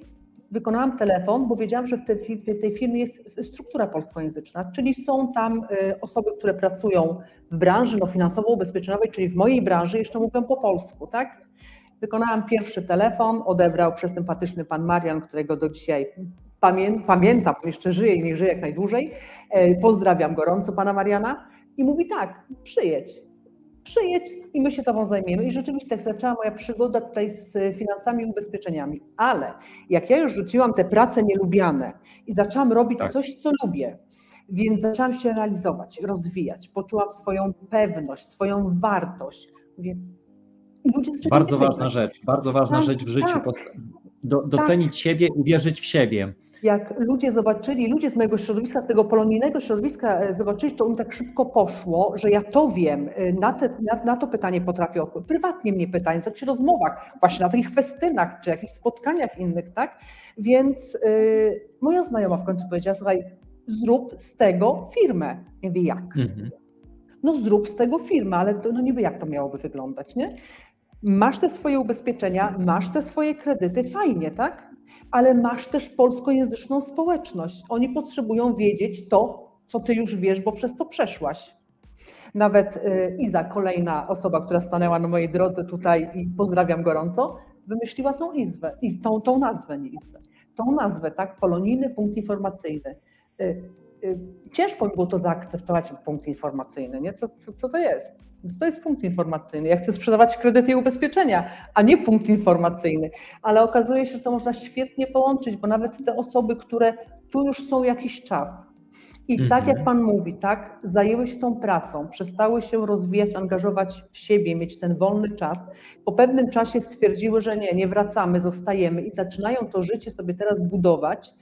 wykonałam telefon, bo wiedziałam, że w tej, w tej firmie jest struktura polskojęzyczna, czyli są tam e, osoby, które pracują w branży no, finansowo-ubezpieczeniowej, czyli w mojej branży jeszcze mówią po polsku, tak? Wykonałam pierwszy telefon, odebrał przesympatyczny pan Marian, którego do dzisiaj Pamię, pamiętam, jeszcze żyje i niech żyje jak najdłużej. E, pozdrawiam gorąco pana Mariana i mówi tak, przyjedź, przyjedź i my się tobą zajmiemy. I rzeczywiście tak zaczęła moja przygoda tutaj z finansami i ubezpieczeniami. Ale jak ja już rzuciłam te prace nielubiane i zaczęłam robić tak. coś, co lubię, więc zaczęłam się realizować, rozwijać, poczułam swoją pewność, swoją wartość. Więc bardzo ważna rzecz, bardzo ważna rzecz w życiu. Tak. Do, docenić tak. siebie, uwierzyć w siebie jak ludzie zobaczyli, ludzie z mojego środowiska, z tego polonijnego środowiska e, zobaczyli, to im tak szybko poszło, że ja to wiem, e, na, te, na, na to pytanie potrafię odpowiedzieć. Prywatnie mnie pytają, w jakichś rozmowach, właśnie na takich festynach, czy jakichś spotkaniach innych, tak? Więc yy, moja znajoma w końcu powiedziała, słuchaj, zrób z tego firmę. Ja mówię, jak? Mhm. No zrób z tego firmę, ale to, no niby jak to miałoby wyglądać, nie? Masz te swoje ubezpieczenia, masz te swoje kredyty, fajnie, tak? Ale masz też polskojęzyczną społeczność. Oni potrzebują wiedzieć to, co ty już wiesz, bo przez to przeszłaś. Nawet y, Iza, kolejna osoba, która stanęła na mojej drodze tutaj i pozdrawiam gorąco, wymyśliła tą izbę, tą, tą nazwę, nie izbę, tą nazwę, tak, polonijny punkt informacyjny. Y, y, ciężko mi było to zaakceptować, punkt informacyjny, nie? Co, co, co to jest? To jest punkt informacyjny. Ja chcę sprzedawać kredyty i ubezpieczenia, a nie punkt informacyjny. Ale okazuje się, że to można świetnie połączyć, bo nawet te osoby, które tu już są jakiś czas, i tak jak Mhm. Pan mówi, tak, zajęły się tą pracą, przestały się rozwijać, angażować w siebie, mieć ten wolny czas. Po pewnym czasie stwierdziły, że nie, nie wracamy, zostajemy i zaczynają to życie sobie teraz budować.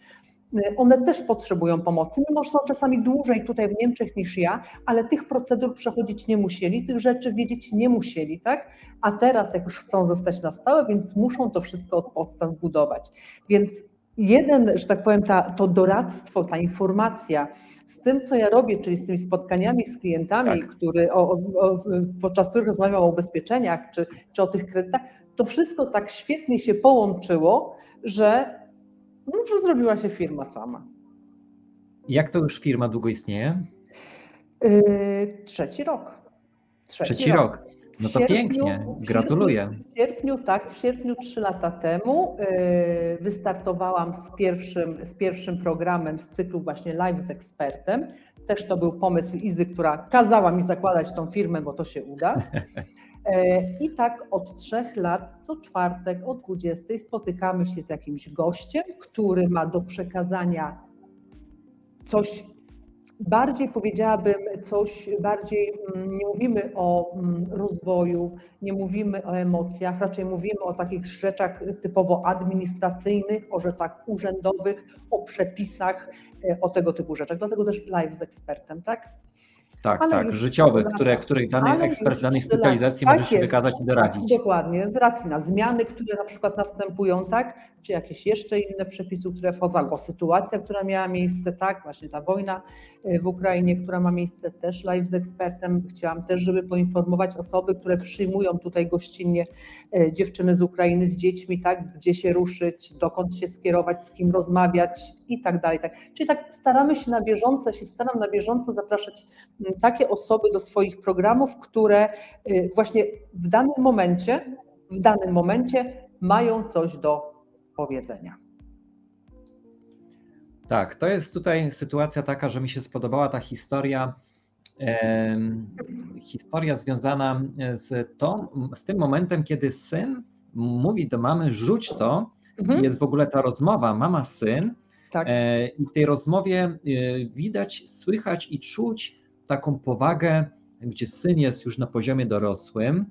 Y, One też potrzebują pomocy, mimo że są czasami dłużej tutaj w Niemczech niż ja, ale tych procedur przechodzić nie musieli, tych rzeczy wiedzieć nie musieli, tak? A teraz, jak już chcą zostać na stałe, więc muszą to wszystko od podstaw budować. Więc jeden, że tak powiem, ta, to doradztwo, ta informacja z tym, co ja robię, czyli z tymi spotkaniami z klientami, Tak. który, o, o, o, podczas których rozmawiam o ubezpieczeniach czy, czy o tych kredytach, to wszystko tak świetnie się połączyło, że, no, że zrobiła się firma sama. Jak to już firma długo istnieje? Yy, trzeci rok. Trzeci rok. No W to sierpniu- pięknie, gratuluję. W sierpniu, tak, w sierpniu trzy lata temu yy, wystartowałam z pierwszym, z pierwszym programem z cyklu właśnie Live z ekspertem. Też to był pomysł Izy, która kazała mi zakładać tą firmę, bo to się uda. E, I tak od trzech lat, co czwartek o 20 spotykamy się z jakimś gościem, który ma do przekazania coś bardziej, powiedziałabym, coś bardziej, mm, nie mówimy o mm, rozwoju, nie mówimy o emocjach, raczej mówimy o takich rzeczach typowo administracyjnych, o rzeczach urzędowych, o przepisach, e, o tego typu rzeczach. Dlatego też live z ekspertem, tak? Tak, tak, trzy które, których dany ekspert już danej specjalizacji Tak może się jest. wykazać i doradzić. Dokładnie, z racji na zmiany, które na przykład następują, tak, czy jakieś jeszcze inne przepisy, które wchodzą, albo sytuacja, która miała miejsce, tak, właśnie ta wojna y, w Ukrainie, która ma miejsce, też live z ekspertem. Chciałam też, żeby poinformować osoby, które przyjmują tutaj gościnnie y, dziewczyny z Ukrainy z dziećmi, tak, gdzie się ruszyć, dokąd się skierować, z kim rozmawiać i tak dalej. Tak. Czyli tak staramy się na bieżąco, się staram na bieżąco zapraszać takie osoby do swoich programów, które y, właśnie w danym momencie, w danym momencie mają coś do powiedzenia. Tak, to jest tutaj sytuacja taka, że mi się spodobała ta historia, historia związana z, tą, z tym momentem, kiedy syn mówi do mamy, rzuć to, Mhm. jest w ogóle ta rozmowa mama-syn Tak, e, i w tej rozmowie e, widać, słychać i czuć taką powagę, gdzie syn jest już na poziomie dorosłym,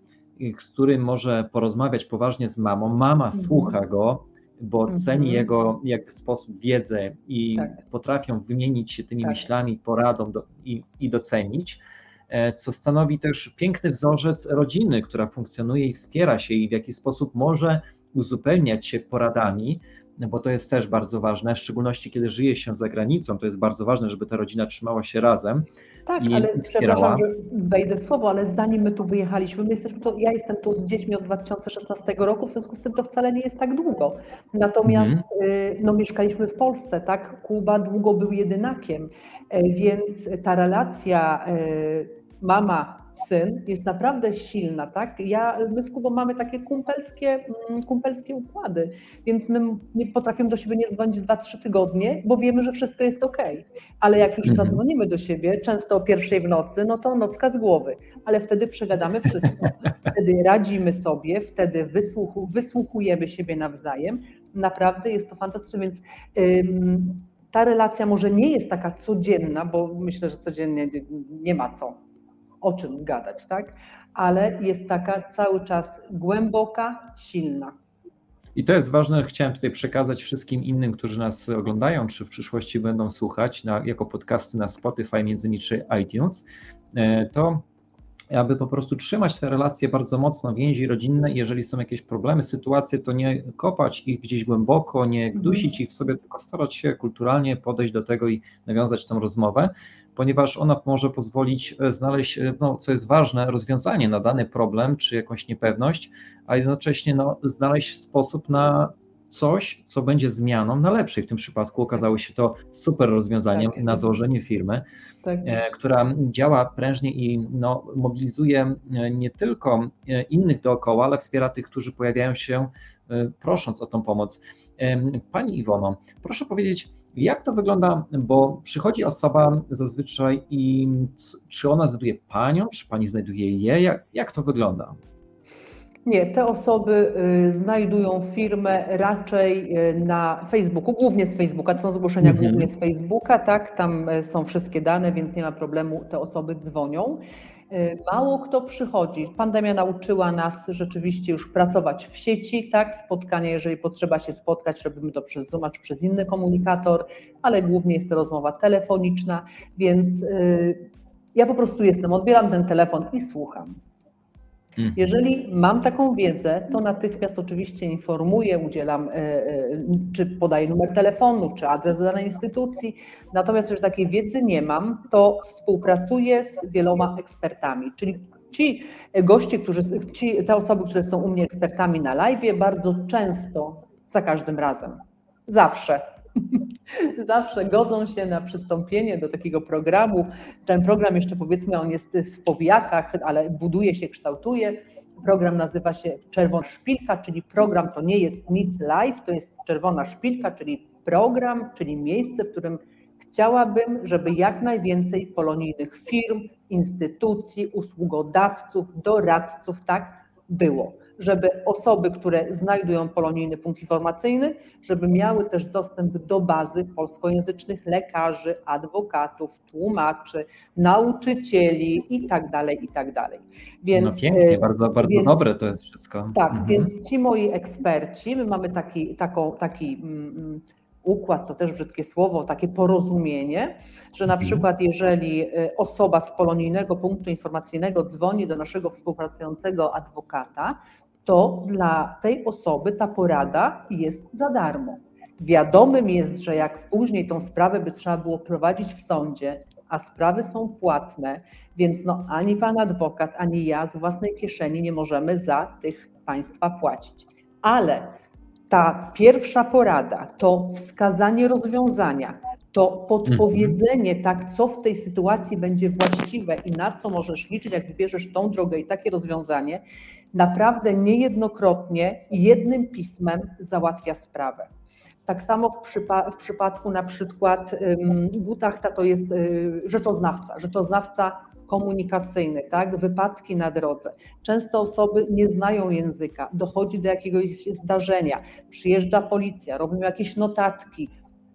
z którym może porozmawiać poważnie z mamą, mama Mhm. słucha go, bo Mhm. ceni jego jakby sposób wiedzę i Tak. potrafią wymienić się tymi Tak. myślami, poradą do, i, i docenić, e, co stanowi też piękny wzorzec rodziny, która funkcjonuje i wspiera się i w jakiś sposób może uzupełniać się poradami, bo to jest też bardzo ważne, w szczególności kiedy żyje się za granicą, to jest bardzo ważne, żeby ta rodzina trzymała się razem. tak, i ale wspierała. przepraszam, że wejdę w słowo, ale zanim my tu wyjechaliśmy, my jesteśmy ja jestem tu z dziećmi od 2016 roku, w związku z tym to wcale nie jest tak długo. Natomiast Mhm. y, no, mieszkaliśmy w Polsce, tak? Kuba długo był jedynakiem, e, więc ta relacja y, mama syn jest naprawdę silna, tak? Ja, my z Kubą mamy takie kumpelskie, mm, kumpelskie układy, więc my nie potrafimy do siebie nie dzwonić 2-3 tygodnie, bo wiemy, że wszystko jest ok. Ale jak już Mhm. zadzwonimy do siebie, często o pierwszej w nocy, no to nocka z głowy, ale wtedy przegadamy wszystko. Wtedy radzimy sobie, wtedy wysłuchu, wysłuchujemy siebie nawzajem. Naprawdę jest to fantastyczne, więc ym, ta relacja może nie jest taka codzienna, bo myślę, że codziennie nie- nie ma co o czym gadać, tak? Ale jest taka cały czas głęboka, silna. I to jest ważne, chciałem tutaj przekazać wszystkim innym, którzy nas oglądają, czy w przyszłości będą słuchać na, jako podcasty na Spotify, między innymi czy iTunes, e, to aby po prostu trzymać te relacje bardzo mocno, więzi rodzinne i jeżeli są jakieś problemy, sytuacje, to nie kopać ich gdzieś głęboko, nie Mhm. dusić ich w sobie, tylko starać się kulturalnie podejść do tego i nawiązać tą rozmowę, ponieważ ona może pozwolić e, znaleźć, e, no, co jest ważne, rozwiązanie na dany problem czy jakąś niepewność, a jednocześnie no, znaleźć sposób na coś, co będzie zmianą na lepszej. W tym przypadku okazało się to super rozwiązaniem Tak. na założenie firmy, Tak? e, która działa prężnie i no, mobilizuje e, nie tylko e, innych dookoła, ale wspiera tych, którzy pojawiają się prosząc o tą pomoc. Pani Iwono, proszę powiedzieć, jak to wygląda, bo przychodzi osoba zazwyczaj i czy ona znajduje Panią, czy Pani znajduje je, jak, jak to wygląda? Nie, te osoby y, znajdują firmę raczej y, na Facebooku, głównie z Facebooka. To są zgłoszenia mhm. głównie z Facebooka, tak? Tam y, są wszystkie dane, więc nie ma problemu, te osoby dzwonią. Mało kto przychodzi. Pandemia nauczyła nas rzeczywiście już pracować w sieci, tak? Spotkanie, jeżeli potrzeba się spotkać, robimy to przez Zoom czy przez inny komunikator, ale głównie jest to rozmowa telefoniczna, więc ja po prostu jestem, odbieram ten telefon i słucham. Mhm. Jeżeli mam taką wiedzę, to natychmiast oczywiście informuję, udzielam, e, e, czy podaję numer telefonu, czy adres danej instytucji. Natomiast jeżeli takiej wiedzy nie mam, to współpracuję z wieloma ekspertami, czyli ci goście, którzy, ci, te osoby, które są u mnie ekspertami na live, bardzo często, za każdym razem, zawsze zawsze godzą się na przystąpienie do takiego programu. Ten program jeszcze powiedzmy, on jest w powijakach, ale buduje się, kształtuje. Program nazywa się Czerwona Szpilka, czyli program to nie jest nic live, to jest Czerwona Szpilka, czyli program, czyli miejsce, w którym chciałabym, żeby jak najwięcej polonijnych firm, instytucji, usługodawców, doradców tak było żeby osoby, które znajdują polonijny punkt informacyjny, żeby miały też dostęp do bazy polskojęzycznych lekarzy, adwokatów, tłumaczy, nauczycieli i tak dalej, i tak dalej. Więc, no pięknie, bardzo, bardzo więc, dobre to jest wszystko. Tak, mhm. więc ci moi eksperci, my mamy taki, taką, taki mm, mm układ, to też brzydkie słowo, takie porozumienie, że na mhm. przykład jeżeli y, osoba z polonijnego punktu informacyjnego dzwoni do naszego współpracującego adwokata, to dla tej osoby ta porada jest za darmo. Wiadomym jest, że jak później tą sprawę by trzeba było prowadzić w sądzie, a sprawy są płatne, więc no ani pan adwokat, ani ja z własnej kieszeni nie możemy za tych państwa płacić. Ale ta pierwsza porada, to wskazanie rozwiązania, to podpowiedzenie, tak, co w tej sytuacji będzie właściwe i na co możesz liczyć, jak wybierzesz tą drogę i takie rozwiązanie, naprawdę niejednokrotnie jednym pismem załatwia sprawę. Tak samo w, przypa w przypadku na przykład um, Gutachta to jest y, rzeczoznawca, rzeczoznawca komunikacyjny, tak? wypadki na drodze. Często osoby nie znają języka, dochodzi do jakiegoś zdarzenia, przyjeżdża policja, robią jakieś notatki,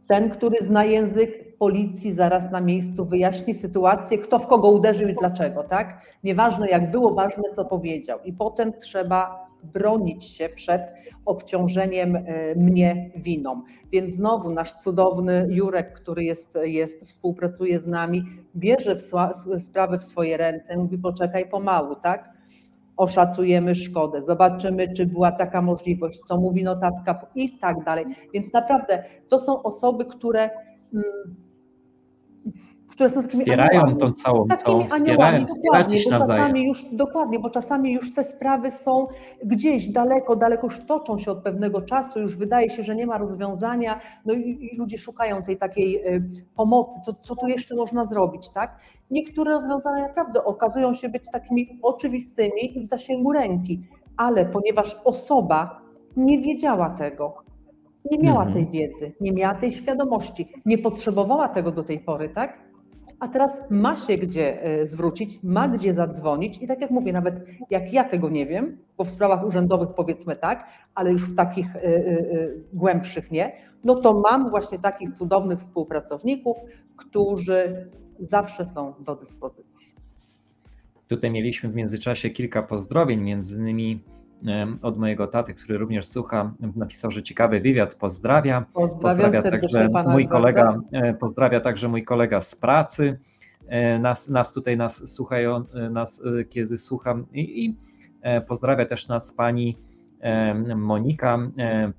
ten, który zna język policji, zaraz na miejscu wyjaśni sytuację, kto w kogo uderzył i dlaczego, tak? Nieważne jak było, ważne co powiedział. I potem trzeba bronić się przed obciążeniem e, mnie winą. Więc znowu nasz cudowny Jurek, który jest, jest współpracuje z nami, bierze w sprawę w swoje ręce, mówi poczekaj pomału, tak? Oszacujemy szkodę, zobaczymy, czy była taka możliwość, co mówi notatka i tak dalej. Więc naprawdę to są osoby, które. Mm, które są takimi wspierają aniołami, tą całą, takimi całą aniołami, dokładnie, bo czasami już dokładnie, bo czasami już te sprawy są gdzieś daleko, daleko już toczą się od pewnego czasu, już wydaje się, że nie ma rozwiązania, no i, i ludzie szukają tej takiej y, pomocy, co, co tu jeszcze można zrobić, tak? Niektóre rozwiązania naprawdę okazują się być takimi oczywistymi i w zasięgu ręki, ale ponieważ osoba nie wiedziała tego, nie miała mhm. tej wiedzy, nie miała tej świadomości, nie potrzebowała tego do tej pory, tak? A teraz ma się gdzie e, zwrócić, ma gdzie zadzwonić i tak jak mówię, nawet jak ja tego nie wiem, bo w sprawach urzędowych powiedzmy tak, ale już w takich y, y, głębszych nie, no to mam właśnie takich cudownych współpracowników, którzy zawsze są do dyspozycji. Tutaj mieliśmy w międzyczasie kilka pozdrowień, między innymi od mojego taty, który również słucha, napisał, że ciekawy wywiad, pozdrawia. Pozdrawia także mój kolega, e, pozdrawia także mój kolega z pracy. E, nas, nas tutaj nas słuchają, e, nas kiedy słucham i, i pozdrawia też nas pani Monika,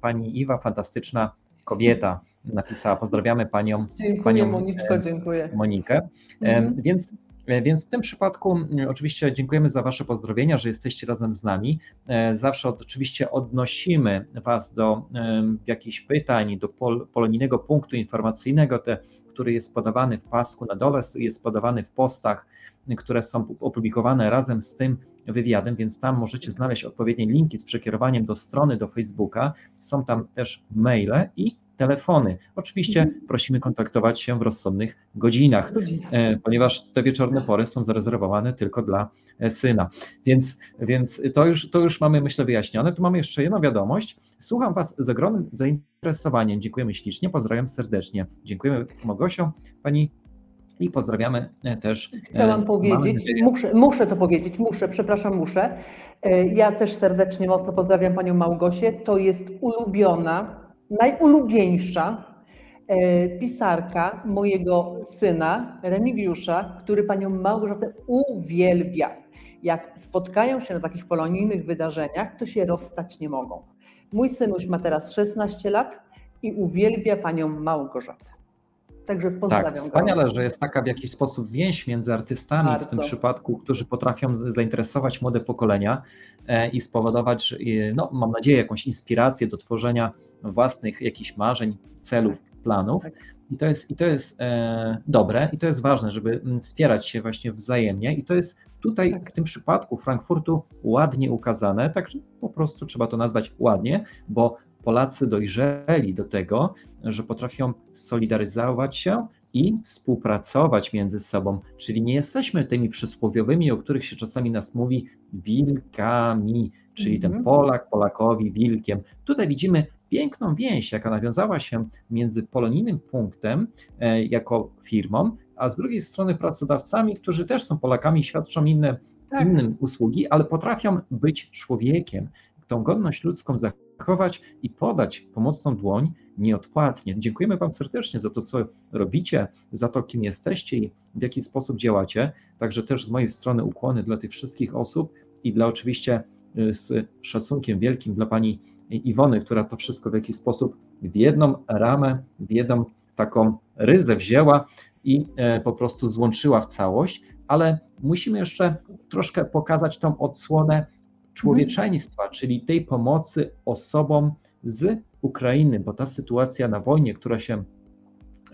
pani Iwa, fantastyczna kobieta napisała. Pozdrawiamy panią. Dziękuję panią Moniczko, dziękuję. Monikę. Mhm. Więc Więc w tym przypadku oczywiście dziękujemy za Wasze pozdrowienia, że jesteście razem z nami. Zawsze oczywiście odnosimy Was do jakichś pytań, do pol, polonijnego punktu informacyjnego, te, który jest podawany w pasku na dole, jest podawany w postach, które są opublikowane razem z tym wywiadem, więc tam możecie znaleźć odpowiednie linki z przekierowaniem do strony, do Facebooka. Są tam też maile i telefony. Oczywiście mhm. prosimy kontaktować się w rozsądnych godzinach, e, ponieważ te wieczorne pory są zarezerwowane tylko dla e, syna. Więc, więc to, już, to już mamy, myślę, wyjaśnione. Tu mamy jeszcze jedną wiadomość. Słucham Was z ogromnym zainteresowaniem. Dziękujemy ślicznie, pozdrawiam serdecznie. Dziękujemy Mogosio, Pani i pozdrawiamy e, też. Chciałam powiedzieć, muszę, muszę to powiedzieć, muszę, przepraszam, muszę. Ja też serdecznie mocno pozdrawiam Panią Małgosię. To jest ulubiona najulubieńsza e, pisarka mojego syna, Remigiusza, który panią Małgorzatę uwielbia. Jak spotkają się na takich polonijnych wydarzeniach, to się rozstać nie mogą. Mój synuś ma teraz 16 lat i uwielbia panią Małgorzatę. Także pozdrawiam. Tak, wspaniale, że jest taka w jakiś sposób więź między artystami Bardzo. w tym przypadku, którzy potrafią zainteresować młode pokolenia e, i spowodować, no, mam nadzieję, jakąś inspirację do tworzenia własnych jakichś marzeń, celów, tak. planów. Tak. I to jest, i to jest e, dobre i to jest ważne, żeby wspierać się właśnie wzajemnie. I to jest tutaj tak. w tym przypadku Frankfurtu ładnie ukazane, także po prostu trzeba to nazwać ładnie, bo Polacy dojrzeli do tego, że potrafią solidaryzować się i współpracować między sobą, czyli nie jesteśmy tymi przysłowiowymi, o których się czasami nas mówi, wilkami, czyli ten mhm. Polak Polakowi wilkiem. Tutaj widzimy piękną więź, jaka nawiązała się między polonijnym punktem e, jako firmą, a z drugiej strony pracodawcami, którzy też są Polakami, świadczą inne, tak. innym usługi, ale potrafią być człowiekiem, tą godność ludzką zachować i podać pomocną dłoń nieodpłatnie. Dziękujemy Wam serdecznie za to, co robicie, za to, kim jesteście i w jaki sposób działacie. Także też z mojej strony ukłony dla tych wszystkich osób i dla oczywiście y, z szacunkiem wielkim dla Pani Iwony, która to wszystko w jakiś sposób w jedną ramę, w jedną taką ryzę wzięła i e, po prostu złączyła w całość, ale musimy jeszcze troszkę pokazać tą odsłonę człowieczeństwa, czyli tej pomocy osobom z Ukrainy, bo ta sytuacja na wojnie, która się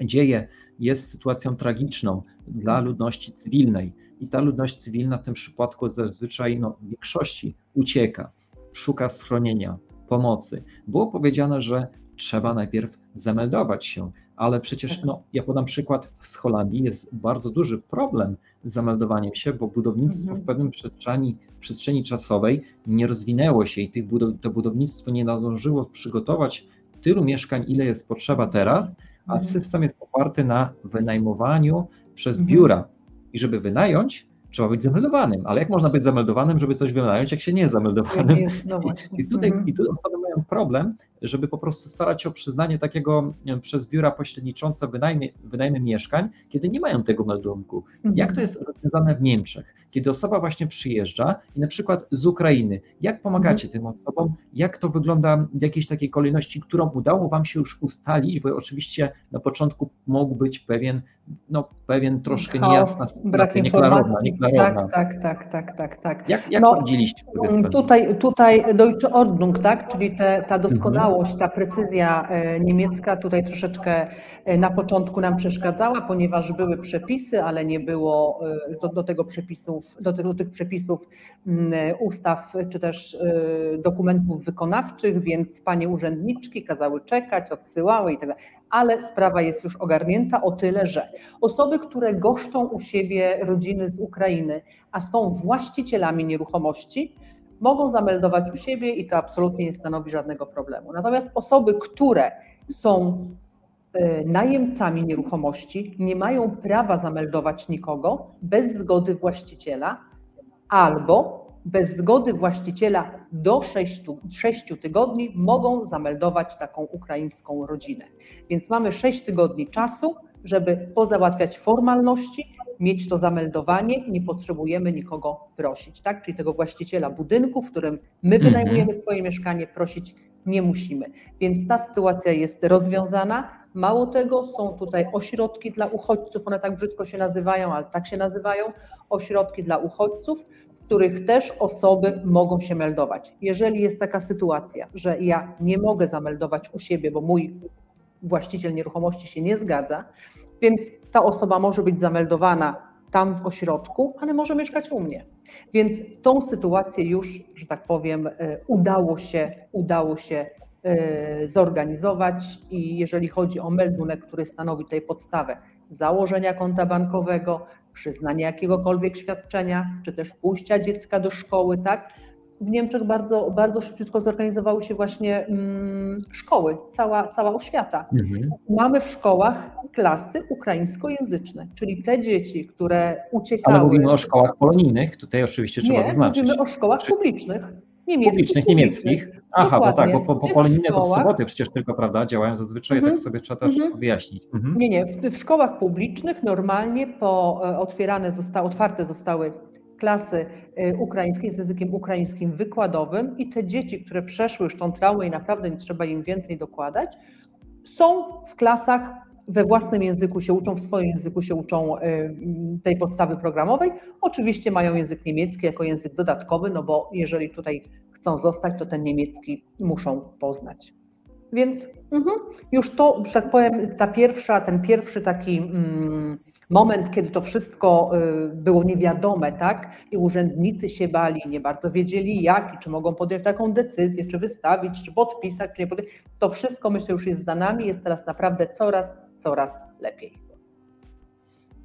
dzieje, jest sytuacją tragiczną dla mhm. ludności cywilnej. I ta ludność cywilna w tym przypadku zazwyczaj no, w większości ucieka, szuka schronienia, pomocy. Było powiedziane, że trzeba najpierw zameldować się, ale przecież, no, ja podam przykład z Holandii, jest bardzo duży problem z zameldowaniem się, bo budownictwo mhm. w pewnym przestrzeni, przestrzeni czasowej nie rozwinęło się i tych budow, to budownictwo nie nadążyło przygotować tylu mieszkań, ile jest potrzeba teraz, a mhm. system jest oparty na wynajmowaniu przez mhm. biura. I żeby wynająć, trzeba być zameldowanym. Ale jak można być zameldowanym, żeby coś wynająć, jak się nie jest zameldowanym? No I, I, tutaj, mhm. I tu osoby mają problem, żeby po prostu starać się o przyznanie takiego przez biura pośredniczące wynajmy, wynajmy mieszkań, kiedy nie mają tego meldunku. Mhm. Jak to jest rozwiązane w Niemczech? Kiedy osoba właśnie przyjeżdża i na przykład z Ukrainy, jak pomagacie mhm. tym osobom? Jak to wygląda w jakiejś takiej kolejności, którą udało Wam się już ustalić? Bo oczywiście na początku mógł być pewien, no, pewien troszkę Chaos, niejasna brak nieklarowna, nieklarowna. Tak, tak, tak, tak, tak, tak. Jak, jak no, radziliście sobie Tutaj, tutaj Deutsche Ordnung, tak, czyli te, ta doskonałość ta precyzja e, niemiecka tutaj troszeczkę e, na początku nam przeszkadzała, ponieważ były przepisy, ale nie było e, do, do tego przepisów, do, do tych przepisów mm, ustaw czy też dokumentów wykonawczych, więc panie urzędniczki kazały czekać, odsyłały i tak. Ale sprawa jest już ogarnięta o tyle, że osoby, które goszczą u siebie rodziny z Ukrainy, a są właścicielami nieruchomości, mogą zameldować u siebie i to absolutnie nie stanowi żadnego problemu. Natomiast osoby, które są najemcami nieruchomości, nie mają prawa zameldować nikogo bez zgody właściciela albo bez zgody właściciela do 6, 6 tygodni mogą zameldować taką ukraińską rodzinę. Więc mamy 6 tygodni czasu, żeby pozałatwiać formalności mieć to zameldowanie, nie potrzebujemy nikogo prosić, tak? Czyli tego właściciela budynku, w którym my wynajmujemy mhm. swoje mieszkanie, prosić nie musimy. Więc ta sytuacja jest rozwiązana. Mało tego, są tutaj ośrodki dla uchodźców, one tak brzydko się nazywają, ale tak się nazywają, ośrodki dla uchodźców, w których też osoby mogą się meldować. Jeżeli jest taka sytuacja, że ja nie mogę zameldować u siebie, bo mój właściciel nieruchomości się nie zgadza, więc ta osoba może być zameldowana tam w ośrodku, ale może mieszkać u mnie. Więc tą sytuację już, że tak powiem, e, udało się, udało się zorganizować i jeżeli chodzi o meldunek, który stanowi tutaj podstawę założenia konta bankowego, przyznania jakiegokolwiek świadczenia, czy też pójścia dziecka do szkoły, tak? W Niemczech bardzo, bardzo szybko zorganizowały się właśnie mm, szkoły, cała, cała oświata. Mhm. Mamy w szkołach klasy ukraińskojęzyczne, czyli te dzieci, które uciekały. Ale mówimy o szkołach polonijnych, tutaj oczywiście trzeba Nie, zaznaczyć. Mówimy o szkołach publicznych. Niemieckich, publicznych, niemieckich. Aha, Dokładnie. bo tak, bo po, po polonijne to w soboty przecież tylko, prawda, działają zazwyczaj, tak mhm. tak sobie trzeba też mhm. wyjaśnić. Mhm. Nie, nie, w, w, szkołach publicznych normalnie po e, otwierane zosta, otwarte zostały klasy e, ukraińskiej z językiem ukraińskim wykładowym i te dzieci, które przeszły już tą traumę i naprawdę nie trzeba im więcej dokładać, są w klasach we własnym języku się uczą, w swoim języku się uczą e, tej podstawy programowej. Oczywiście mają język niemiecki jako język dodatkowy, no bo jeżeli tutaj chcą zostać, to ten niemiecki muszą poznać. Więc mhm, już to, że tak powiem, ta pierwsza, ten pierwszy taki mm, moment, kiedy to wszystko y, było niewiadome, tak? I urzędnicy się bali, nie bardzo wiedzieli jak i czy mogą podjąć taką decyzję, czy wystawić, czy podpisać, czy nie podpisać. To wszystko myślę już jest za nami, jest teraz naprawdę coraz, coraz lepiej.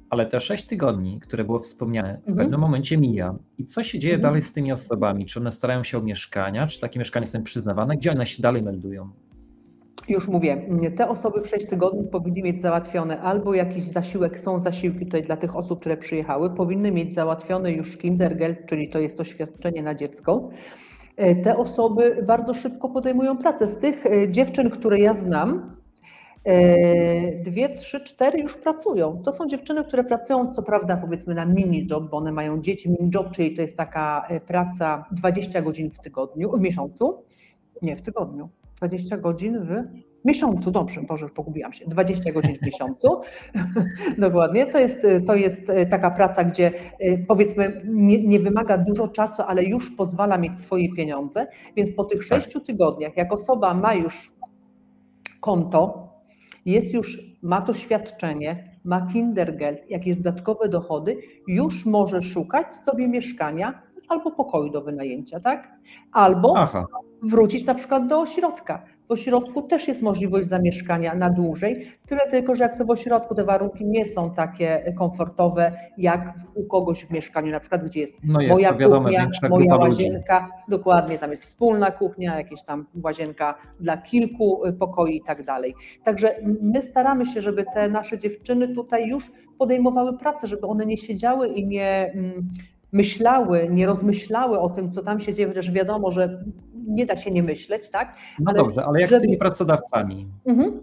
Ale te sześć tygodni, które było wspomniane, w mhm. pewnym momencie mija. I co się dzieje mhm. dalej z tymi osobami? Czy one starają się o mieszkania? Czy takie mieszkania są przyznawane? Gdzie one się dalej meldują? Już mówię, te osoby w 6 tygodni powinny mieć załatwione albo jakiś zasiłek, są zasiłki tutaj dla tych osób, które przyjechały, powinny mieć załatwione już Kindergeld, czyli to jest to świadczenie na dziecko. E, te osoby bardzo szybko podejmują pracę. Z tych e, dziewczyn, które ja znam, dwie, trzy, cztery już pracują. To są dziewczyny, które pracują, co prawda, powiedzmy na mini job, bo one mają dzieci. Mini job, czyli to jest taka praca 20 godzin w tygodniu, w miesiącu. Nie, w tygodniu. 20 godzin w miesiącu, dobrze, Boże, pogubiłam się, 20 godzin w miesiącu, dokładnie, to jest, to jest taka praca, gdzie y, powiedzmy nie, nie, wymaga dużo czasu, ale już pozwala mieć swoje pieniądze, więc po tych tak. sześciu tygodniach, jak osoba ma już konto, jest już, ma to świadczenie, ma Kindergeld, jakieś dodatkowe dochody, już może szukać sobie mieszkania albo pokoju do wynajęcia, tak? Albo Aha. wrócić na przykład do ośrodka. W ośrodku też jest możliwość zamieszkania na dłużej, tyle tylko, że jak to w ośrodku te warunki nie są takie komfortowe, jak u kogoś w mieszkaniu, na przykład gdzie jest, no jest moja wiadomo, kuchnia, moja łazienka, ludzi. dokładnie, tam jest wspólna kuchnia, jakieś tam łazienka dla kilku pokoi i tak dalej. Także my staramy się, żeby te nasze dziewczyny tutaj już podejmowały pracę, żeby one nie siedziały i nie mm, myślały, nie rozmyślały o tym, co tam się dzieje, chociaż wiadomo, że nie da się nie myśleć, tak? No ale dobrze, ale jak żeby... z tymi pracodawcami? Mhm.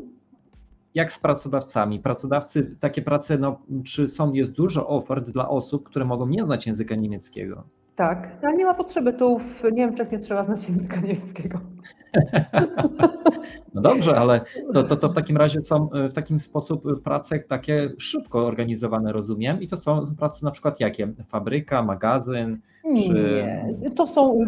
Jak z pracodawcami? Pracodawcy, takie prace, no, czy są, jest dużo ofert dla osób, które mogą nie znać języka niemieckiego? Tak, ale nie ma potrzeby. Tu w Niemczech nie trzeba znać języka niemieckiego. No dobrze, ale to, to, to w takim razie są w takim sposób prace takie szybko organizowane, rozumiem. I to są prace na przykład jakie? Fabryka, magazyn? Czy... Nie, to są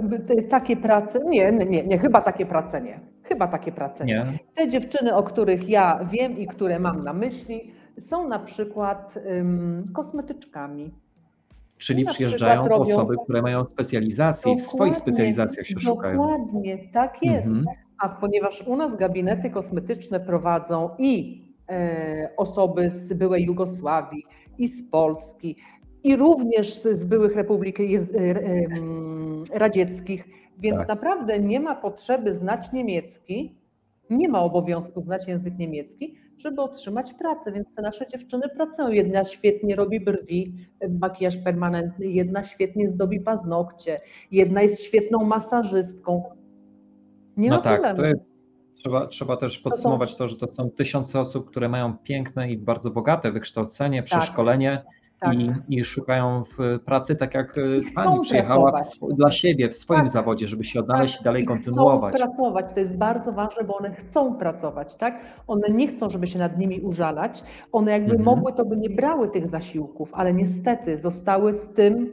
takie prace. Nie, nie, nie, chyba takie prace nie. Chyba takie prace nie. nie. Te dziewczyny, o których ja wiem i które mam na myśli, są na przykład um, kosmetyczkami Czyli przyjeżdżają robią... osoby, które mają specjalizację i w swoich specjalizacjach się dokładnie, szukają. Dokładnie, tak jest. Mhm. A ponieważ u nas gabinety kosmetyczne prowadzą i e, osoby z byłej Jugosławii, i z Polski, i również z byłych republik e, radzieckich, więc tak. naprawdę nie ma potrzeby znać niemiecki, nie ma obowiązku znać język niemiecki, żeby otrzymać pracę, więc te nasze dziewczyny pracują. Jedna świetnie robi brwi, makijaż permanentny, jedna świetnie zdobi paznokcie, jedna jest świetną masażystką. Nie no ma tak, problemu. To jest, trzeba, trzeba też podsumować to, to, że to są tysiące osób, które mają piękne i bardzo bogate wykształcenie, tak. przeszkolenie. Tak tak. i, i, szukają w pracy, tak jak e, Pani przyjechała w, dla siebie, w swoim tak. zawodzie, żeby się odnaleźć tak. i dalej kontynuować. Chcą pracować, to jest bardzo ważne, bo one chcą pracować, tak? One nie chcą, żeby się nad nimi użalać. One jakby mhm. mogły, to by nie brały tych zasiłków, ale niestety zostały z tym,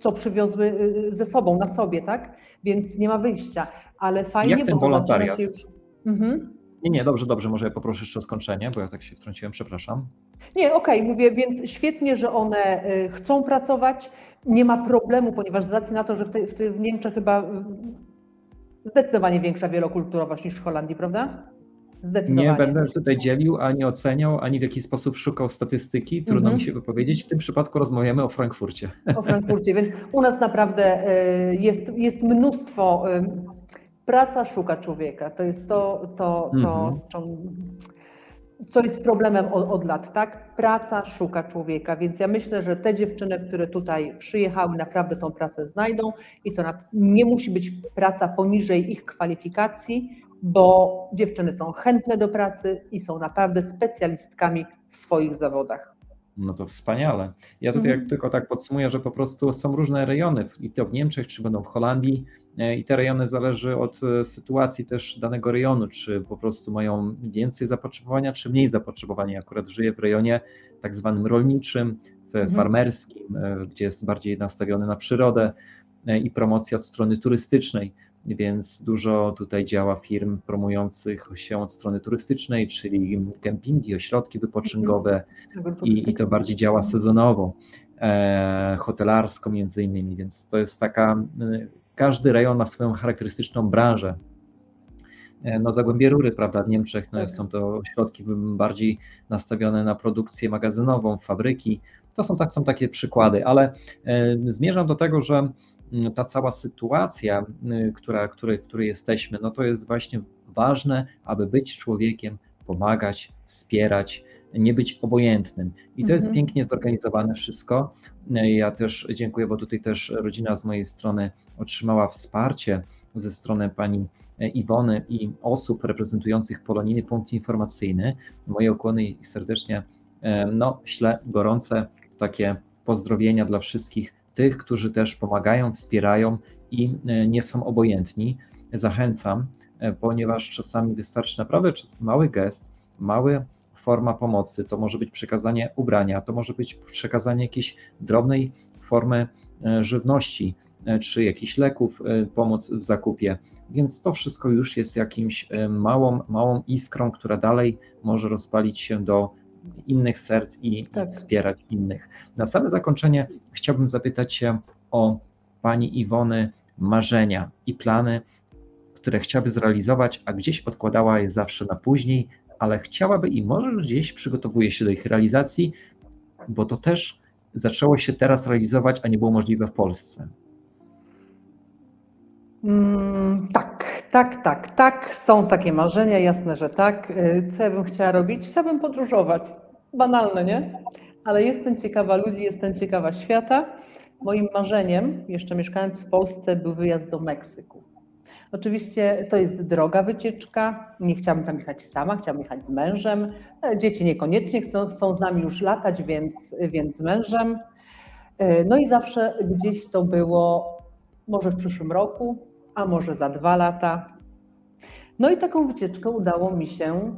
co przywiozły y, y, ze sobą, na sobie, tak? Więc nie ma wyjścia. Ale fajnie, jak ten bo wolontariat? Się już... Mhm. Nie, nie, dobrze, dobrze, może ja poproszę jeszcze o skończenie, bo ja tak się wtrąciłem, przepraszam. Nie, okej, okay, mówię, więc świetnie, że one y, chcą pracować, nie ma problemu, ponieważ z racji na to, że w, te, w, te, w Niemczech chyba zdecydowanie większa wielokulturowość niż w Holandii, prawda? Nie będę tutaj dzielił, ani oceniał, ani w jakiś sposób szukał statystyki. Trudno mm -hmm. mi się wypowiedzieć. W tym przypadku rozmawiamy o Frankfurcie. O Frankfurcie, więc u nas naprawdę y, jest, jest mnóstwo. Praca szuka człowieka. To jest to, to, to -hmm. co jest problemem od, od, lat, tak? Praca szuka człowieka, więc ja myślę, że te dziewczyny, które tutaj przyjechały, naprawdę tą pracę znajdą i to nie musi być praca poniżej ich kwalifikacji, bo dziewczyny są chętne do pracy i są naprawdę specjalistkami w swoich zawodach. No to wspaniale. Ja tutaj mhm. tylko tak podsumuję, że po prostu są różne rejony, i to w Niemczech, czy będą w Holandii, i te rejony zależy od e, sytuacji też danego rejonu, czy po prostu mają więcej zapotrzebowania, czy mniej zapotrzebowania. Akurat żyję w rejonie tak zwanym rolniczym, mhm. farmerskim, e, gdzie jest bardziej nastawiony na przyrodę i promocję od strony turystycznej więc dużo tutaj działa firm promujących się od strony turystycznej, czyli kempingi, ośrodki wypoczynkowe mhm. i, i to bardziej działa sezonowo, e, hotelarsko między innymi, więc to jest taka, e, każdy rejon ma swoją charakterystyczną branżę. E, no Zagłębie Rury, prawda, w Niemczech no, tak. są to ośrodki bardziej nastawione na produkcję magazynową, fabryki, to są, tak, są takie przykłady, ale e, zmierzam do tego, że Mm, ta cała sytuacja, y, która, której, w której jesteśmy, no to jest właśnie ważne, aby być człowiekiem, pomagać, wspierać, nie być obojętnym. I to mhm. jest pięknie zorganizowane wszystko. Ja też dziękuję, bo tutaj też rodzina z mojej strony otrzymała wsparcie ze strony pani Iwony i osób reprezentujących Poloniny Punkt Informacyjny. Moje ukłony i serdecznie e, no, ślę gorące takie pozdrowienia dla wszystkich tych, którzy też pomagają, wspierają i e, nie są obojętni. Zachęcam, e, ponieważ czasami wystarczy naprawdę mały gest, mała forma pomocy. To może być przekazanie ubrania, to może być przekazanie jakiejś drobnej formy e, żywności czy jakichś leków, pomoc w zakupie. Więc to wszystko już jest jakimś małą, małą iskrą, która dalej może rozpalić się do innych serc i tak. wspierać innych. Na same zakończenie chciałbym zapytać się o Pani Iwony marzenia i plany, które chciałaby zrealizować, a gdzieś odkładała je zawsze na później, ale chciałaby i może gdzieś przygotowuje się do ich realizacji, bo to też zaczęło się teraz realizować, a nie było możliwe w Polsce. Mm, tak, tak, tak, tak. Są takie marzenia, jasne, że tak. Y, co ja bym chciała robić? Chciałabym podróżować. Banalne, nie? Ale jestem ciekawa ludzi, jestem ciekawa świata. Moim marzeniem, jeszcze mieszkając w Polsce, był wyjazd do Meksyku. Oczywiście to jest droga wycieczka. Nie chciałabym tam jechać sama, chciałabym jechać z mężem. E, dzieci niekoniecznie chcą, chcą z nami już latać, więc, więc z mężem. E, no i zawsze gdzieś to było, może w przyszłym roku, a może za dwa lata. No i taką wycieczkę udało mi się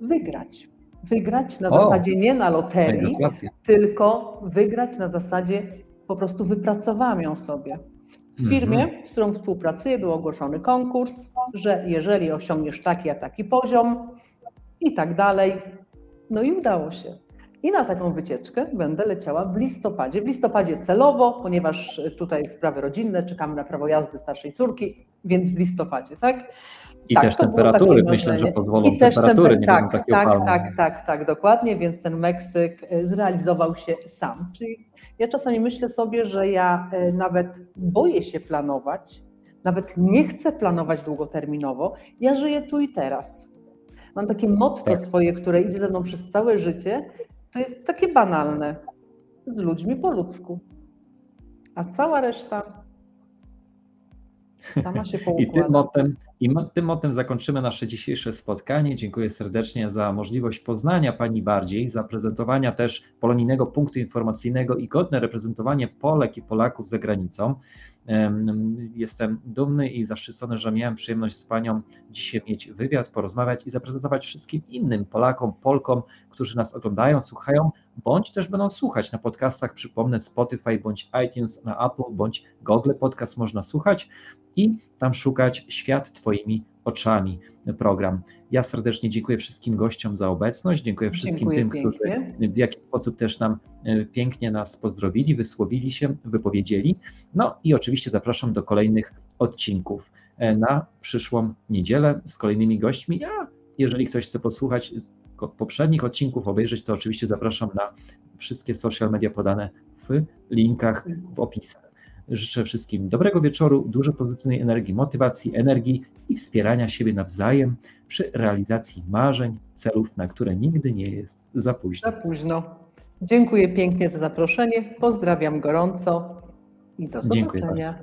wygrać. Wygrać na o, zasadzie nie na loterii, tylko wygrać na zasadzie po prostu wypracowałam ją sobie. W firmie, mhm. z którą współpracuję, był ogłoszony konkurs, że jeżeli osiągniesz taki a taki poziom i tak dalej, no i udało się. I na taką wycieczkę będę leciała w listopadzie. W listopadzie celowo, ponieważ tutaj sprawy rodzinne, czekamy na prawo jazdy starszej córki, więc w listopadzie, tak? I tak, też temperatury, myślę, że pozwolą I temperatury, też nie tak, tak, tak, tak, tak, tak, dokładnie, więc ten Meksyk e, zrealizował się sam. Czyli ja czasami myślę sobie, że ja e, nawet boję się planować, nawet nie chcę planować długoterminowo, ja żyję tu i teraz. Mam takie motto tak. swoje, które idzie ze mną przez całe życie, to jest takie banalne. Z ludźmi po ludzku. A cała reszta sama się poukłada. I tym motem I tym motem zakończymy nasze dzisiejsze spotkanie. Dziękuję serdecznie za możliwość poznania Pani bardziej, zaprezentowania też polonijnego punktu informacyjnego i godne reprezentowanie Polek i Polaków za granicą. Jestem dumny i zaszczycony, że miałem przyjemność z Panią dzisiaj mieć wywiad, porozmawiać i zaprezentować wszystkim innym Polakom, Polkom, którzy nas oglądają, słuchają, bądź też będą słuchać na podcastach, przypomnę Spotify, bądź iTunes, na Apple, bądź Google Podcast można słuchać i tam szukać Świat Twoimi oczami program. Ja serdecznie dziękuję wszystkim gościom za obecność, dziękuję wszystkim dziękuję tym, pięknie. którzy w jakiś sposób też nam e, pięknie nas pozdrowili, wysłowili się, wypowiedzieli. No i oczywiście zapraszam do kolejnych odcinków e, na przyszłą niedzielę z kolejnymi gośćmi. Ja, jeżeli ktoś chce posłuchać poprzednich odcinków, obejrzeć, to oczywiście zapraszam na wszystkie social media podane w linkach w opisach. Życzę wszystkim dobrego wieczoru, dużo pozytywnej energii, motywacji, energii i wspierania siebie nawzajem przy realizacji marzeń, celów, na które nigdy nie jest za późno. Za późno. Dziękuję pięknie za zaproszenie. Pozdrawiam gorąco i do zobaczenia.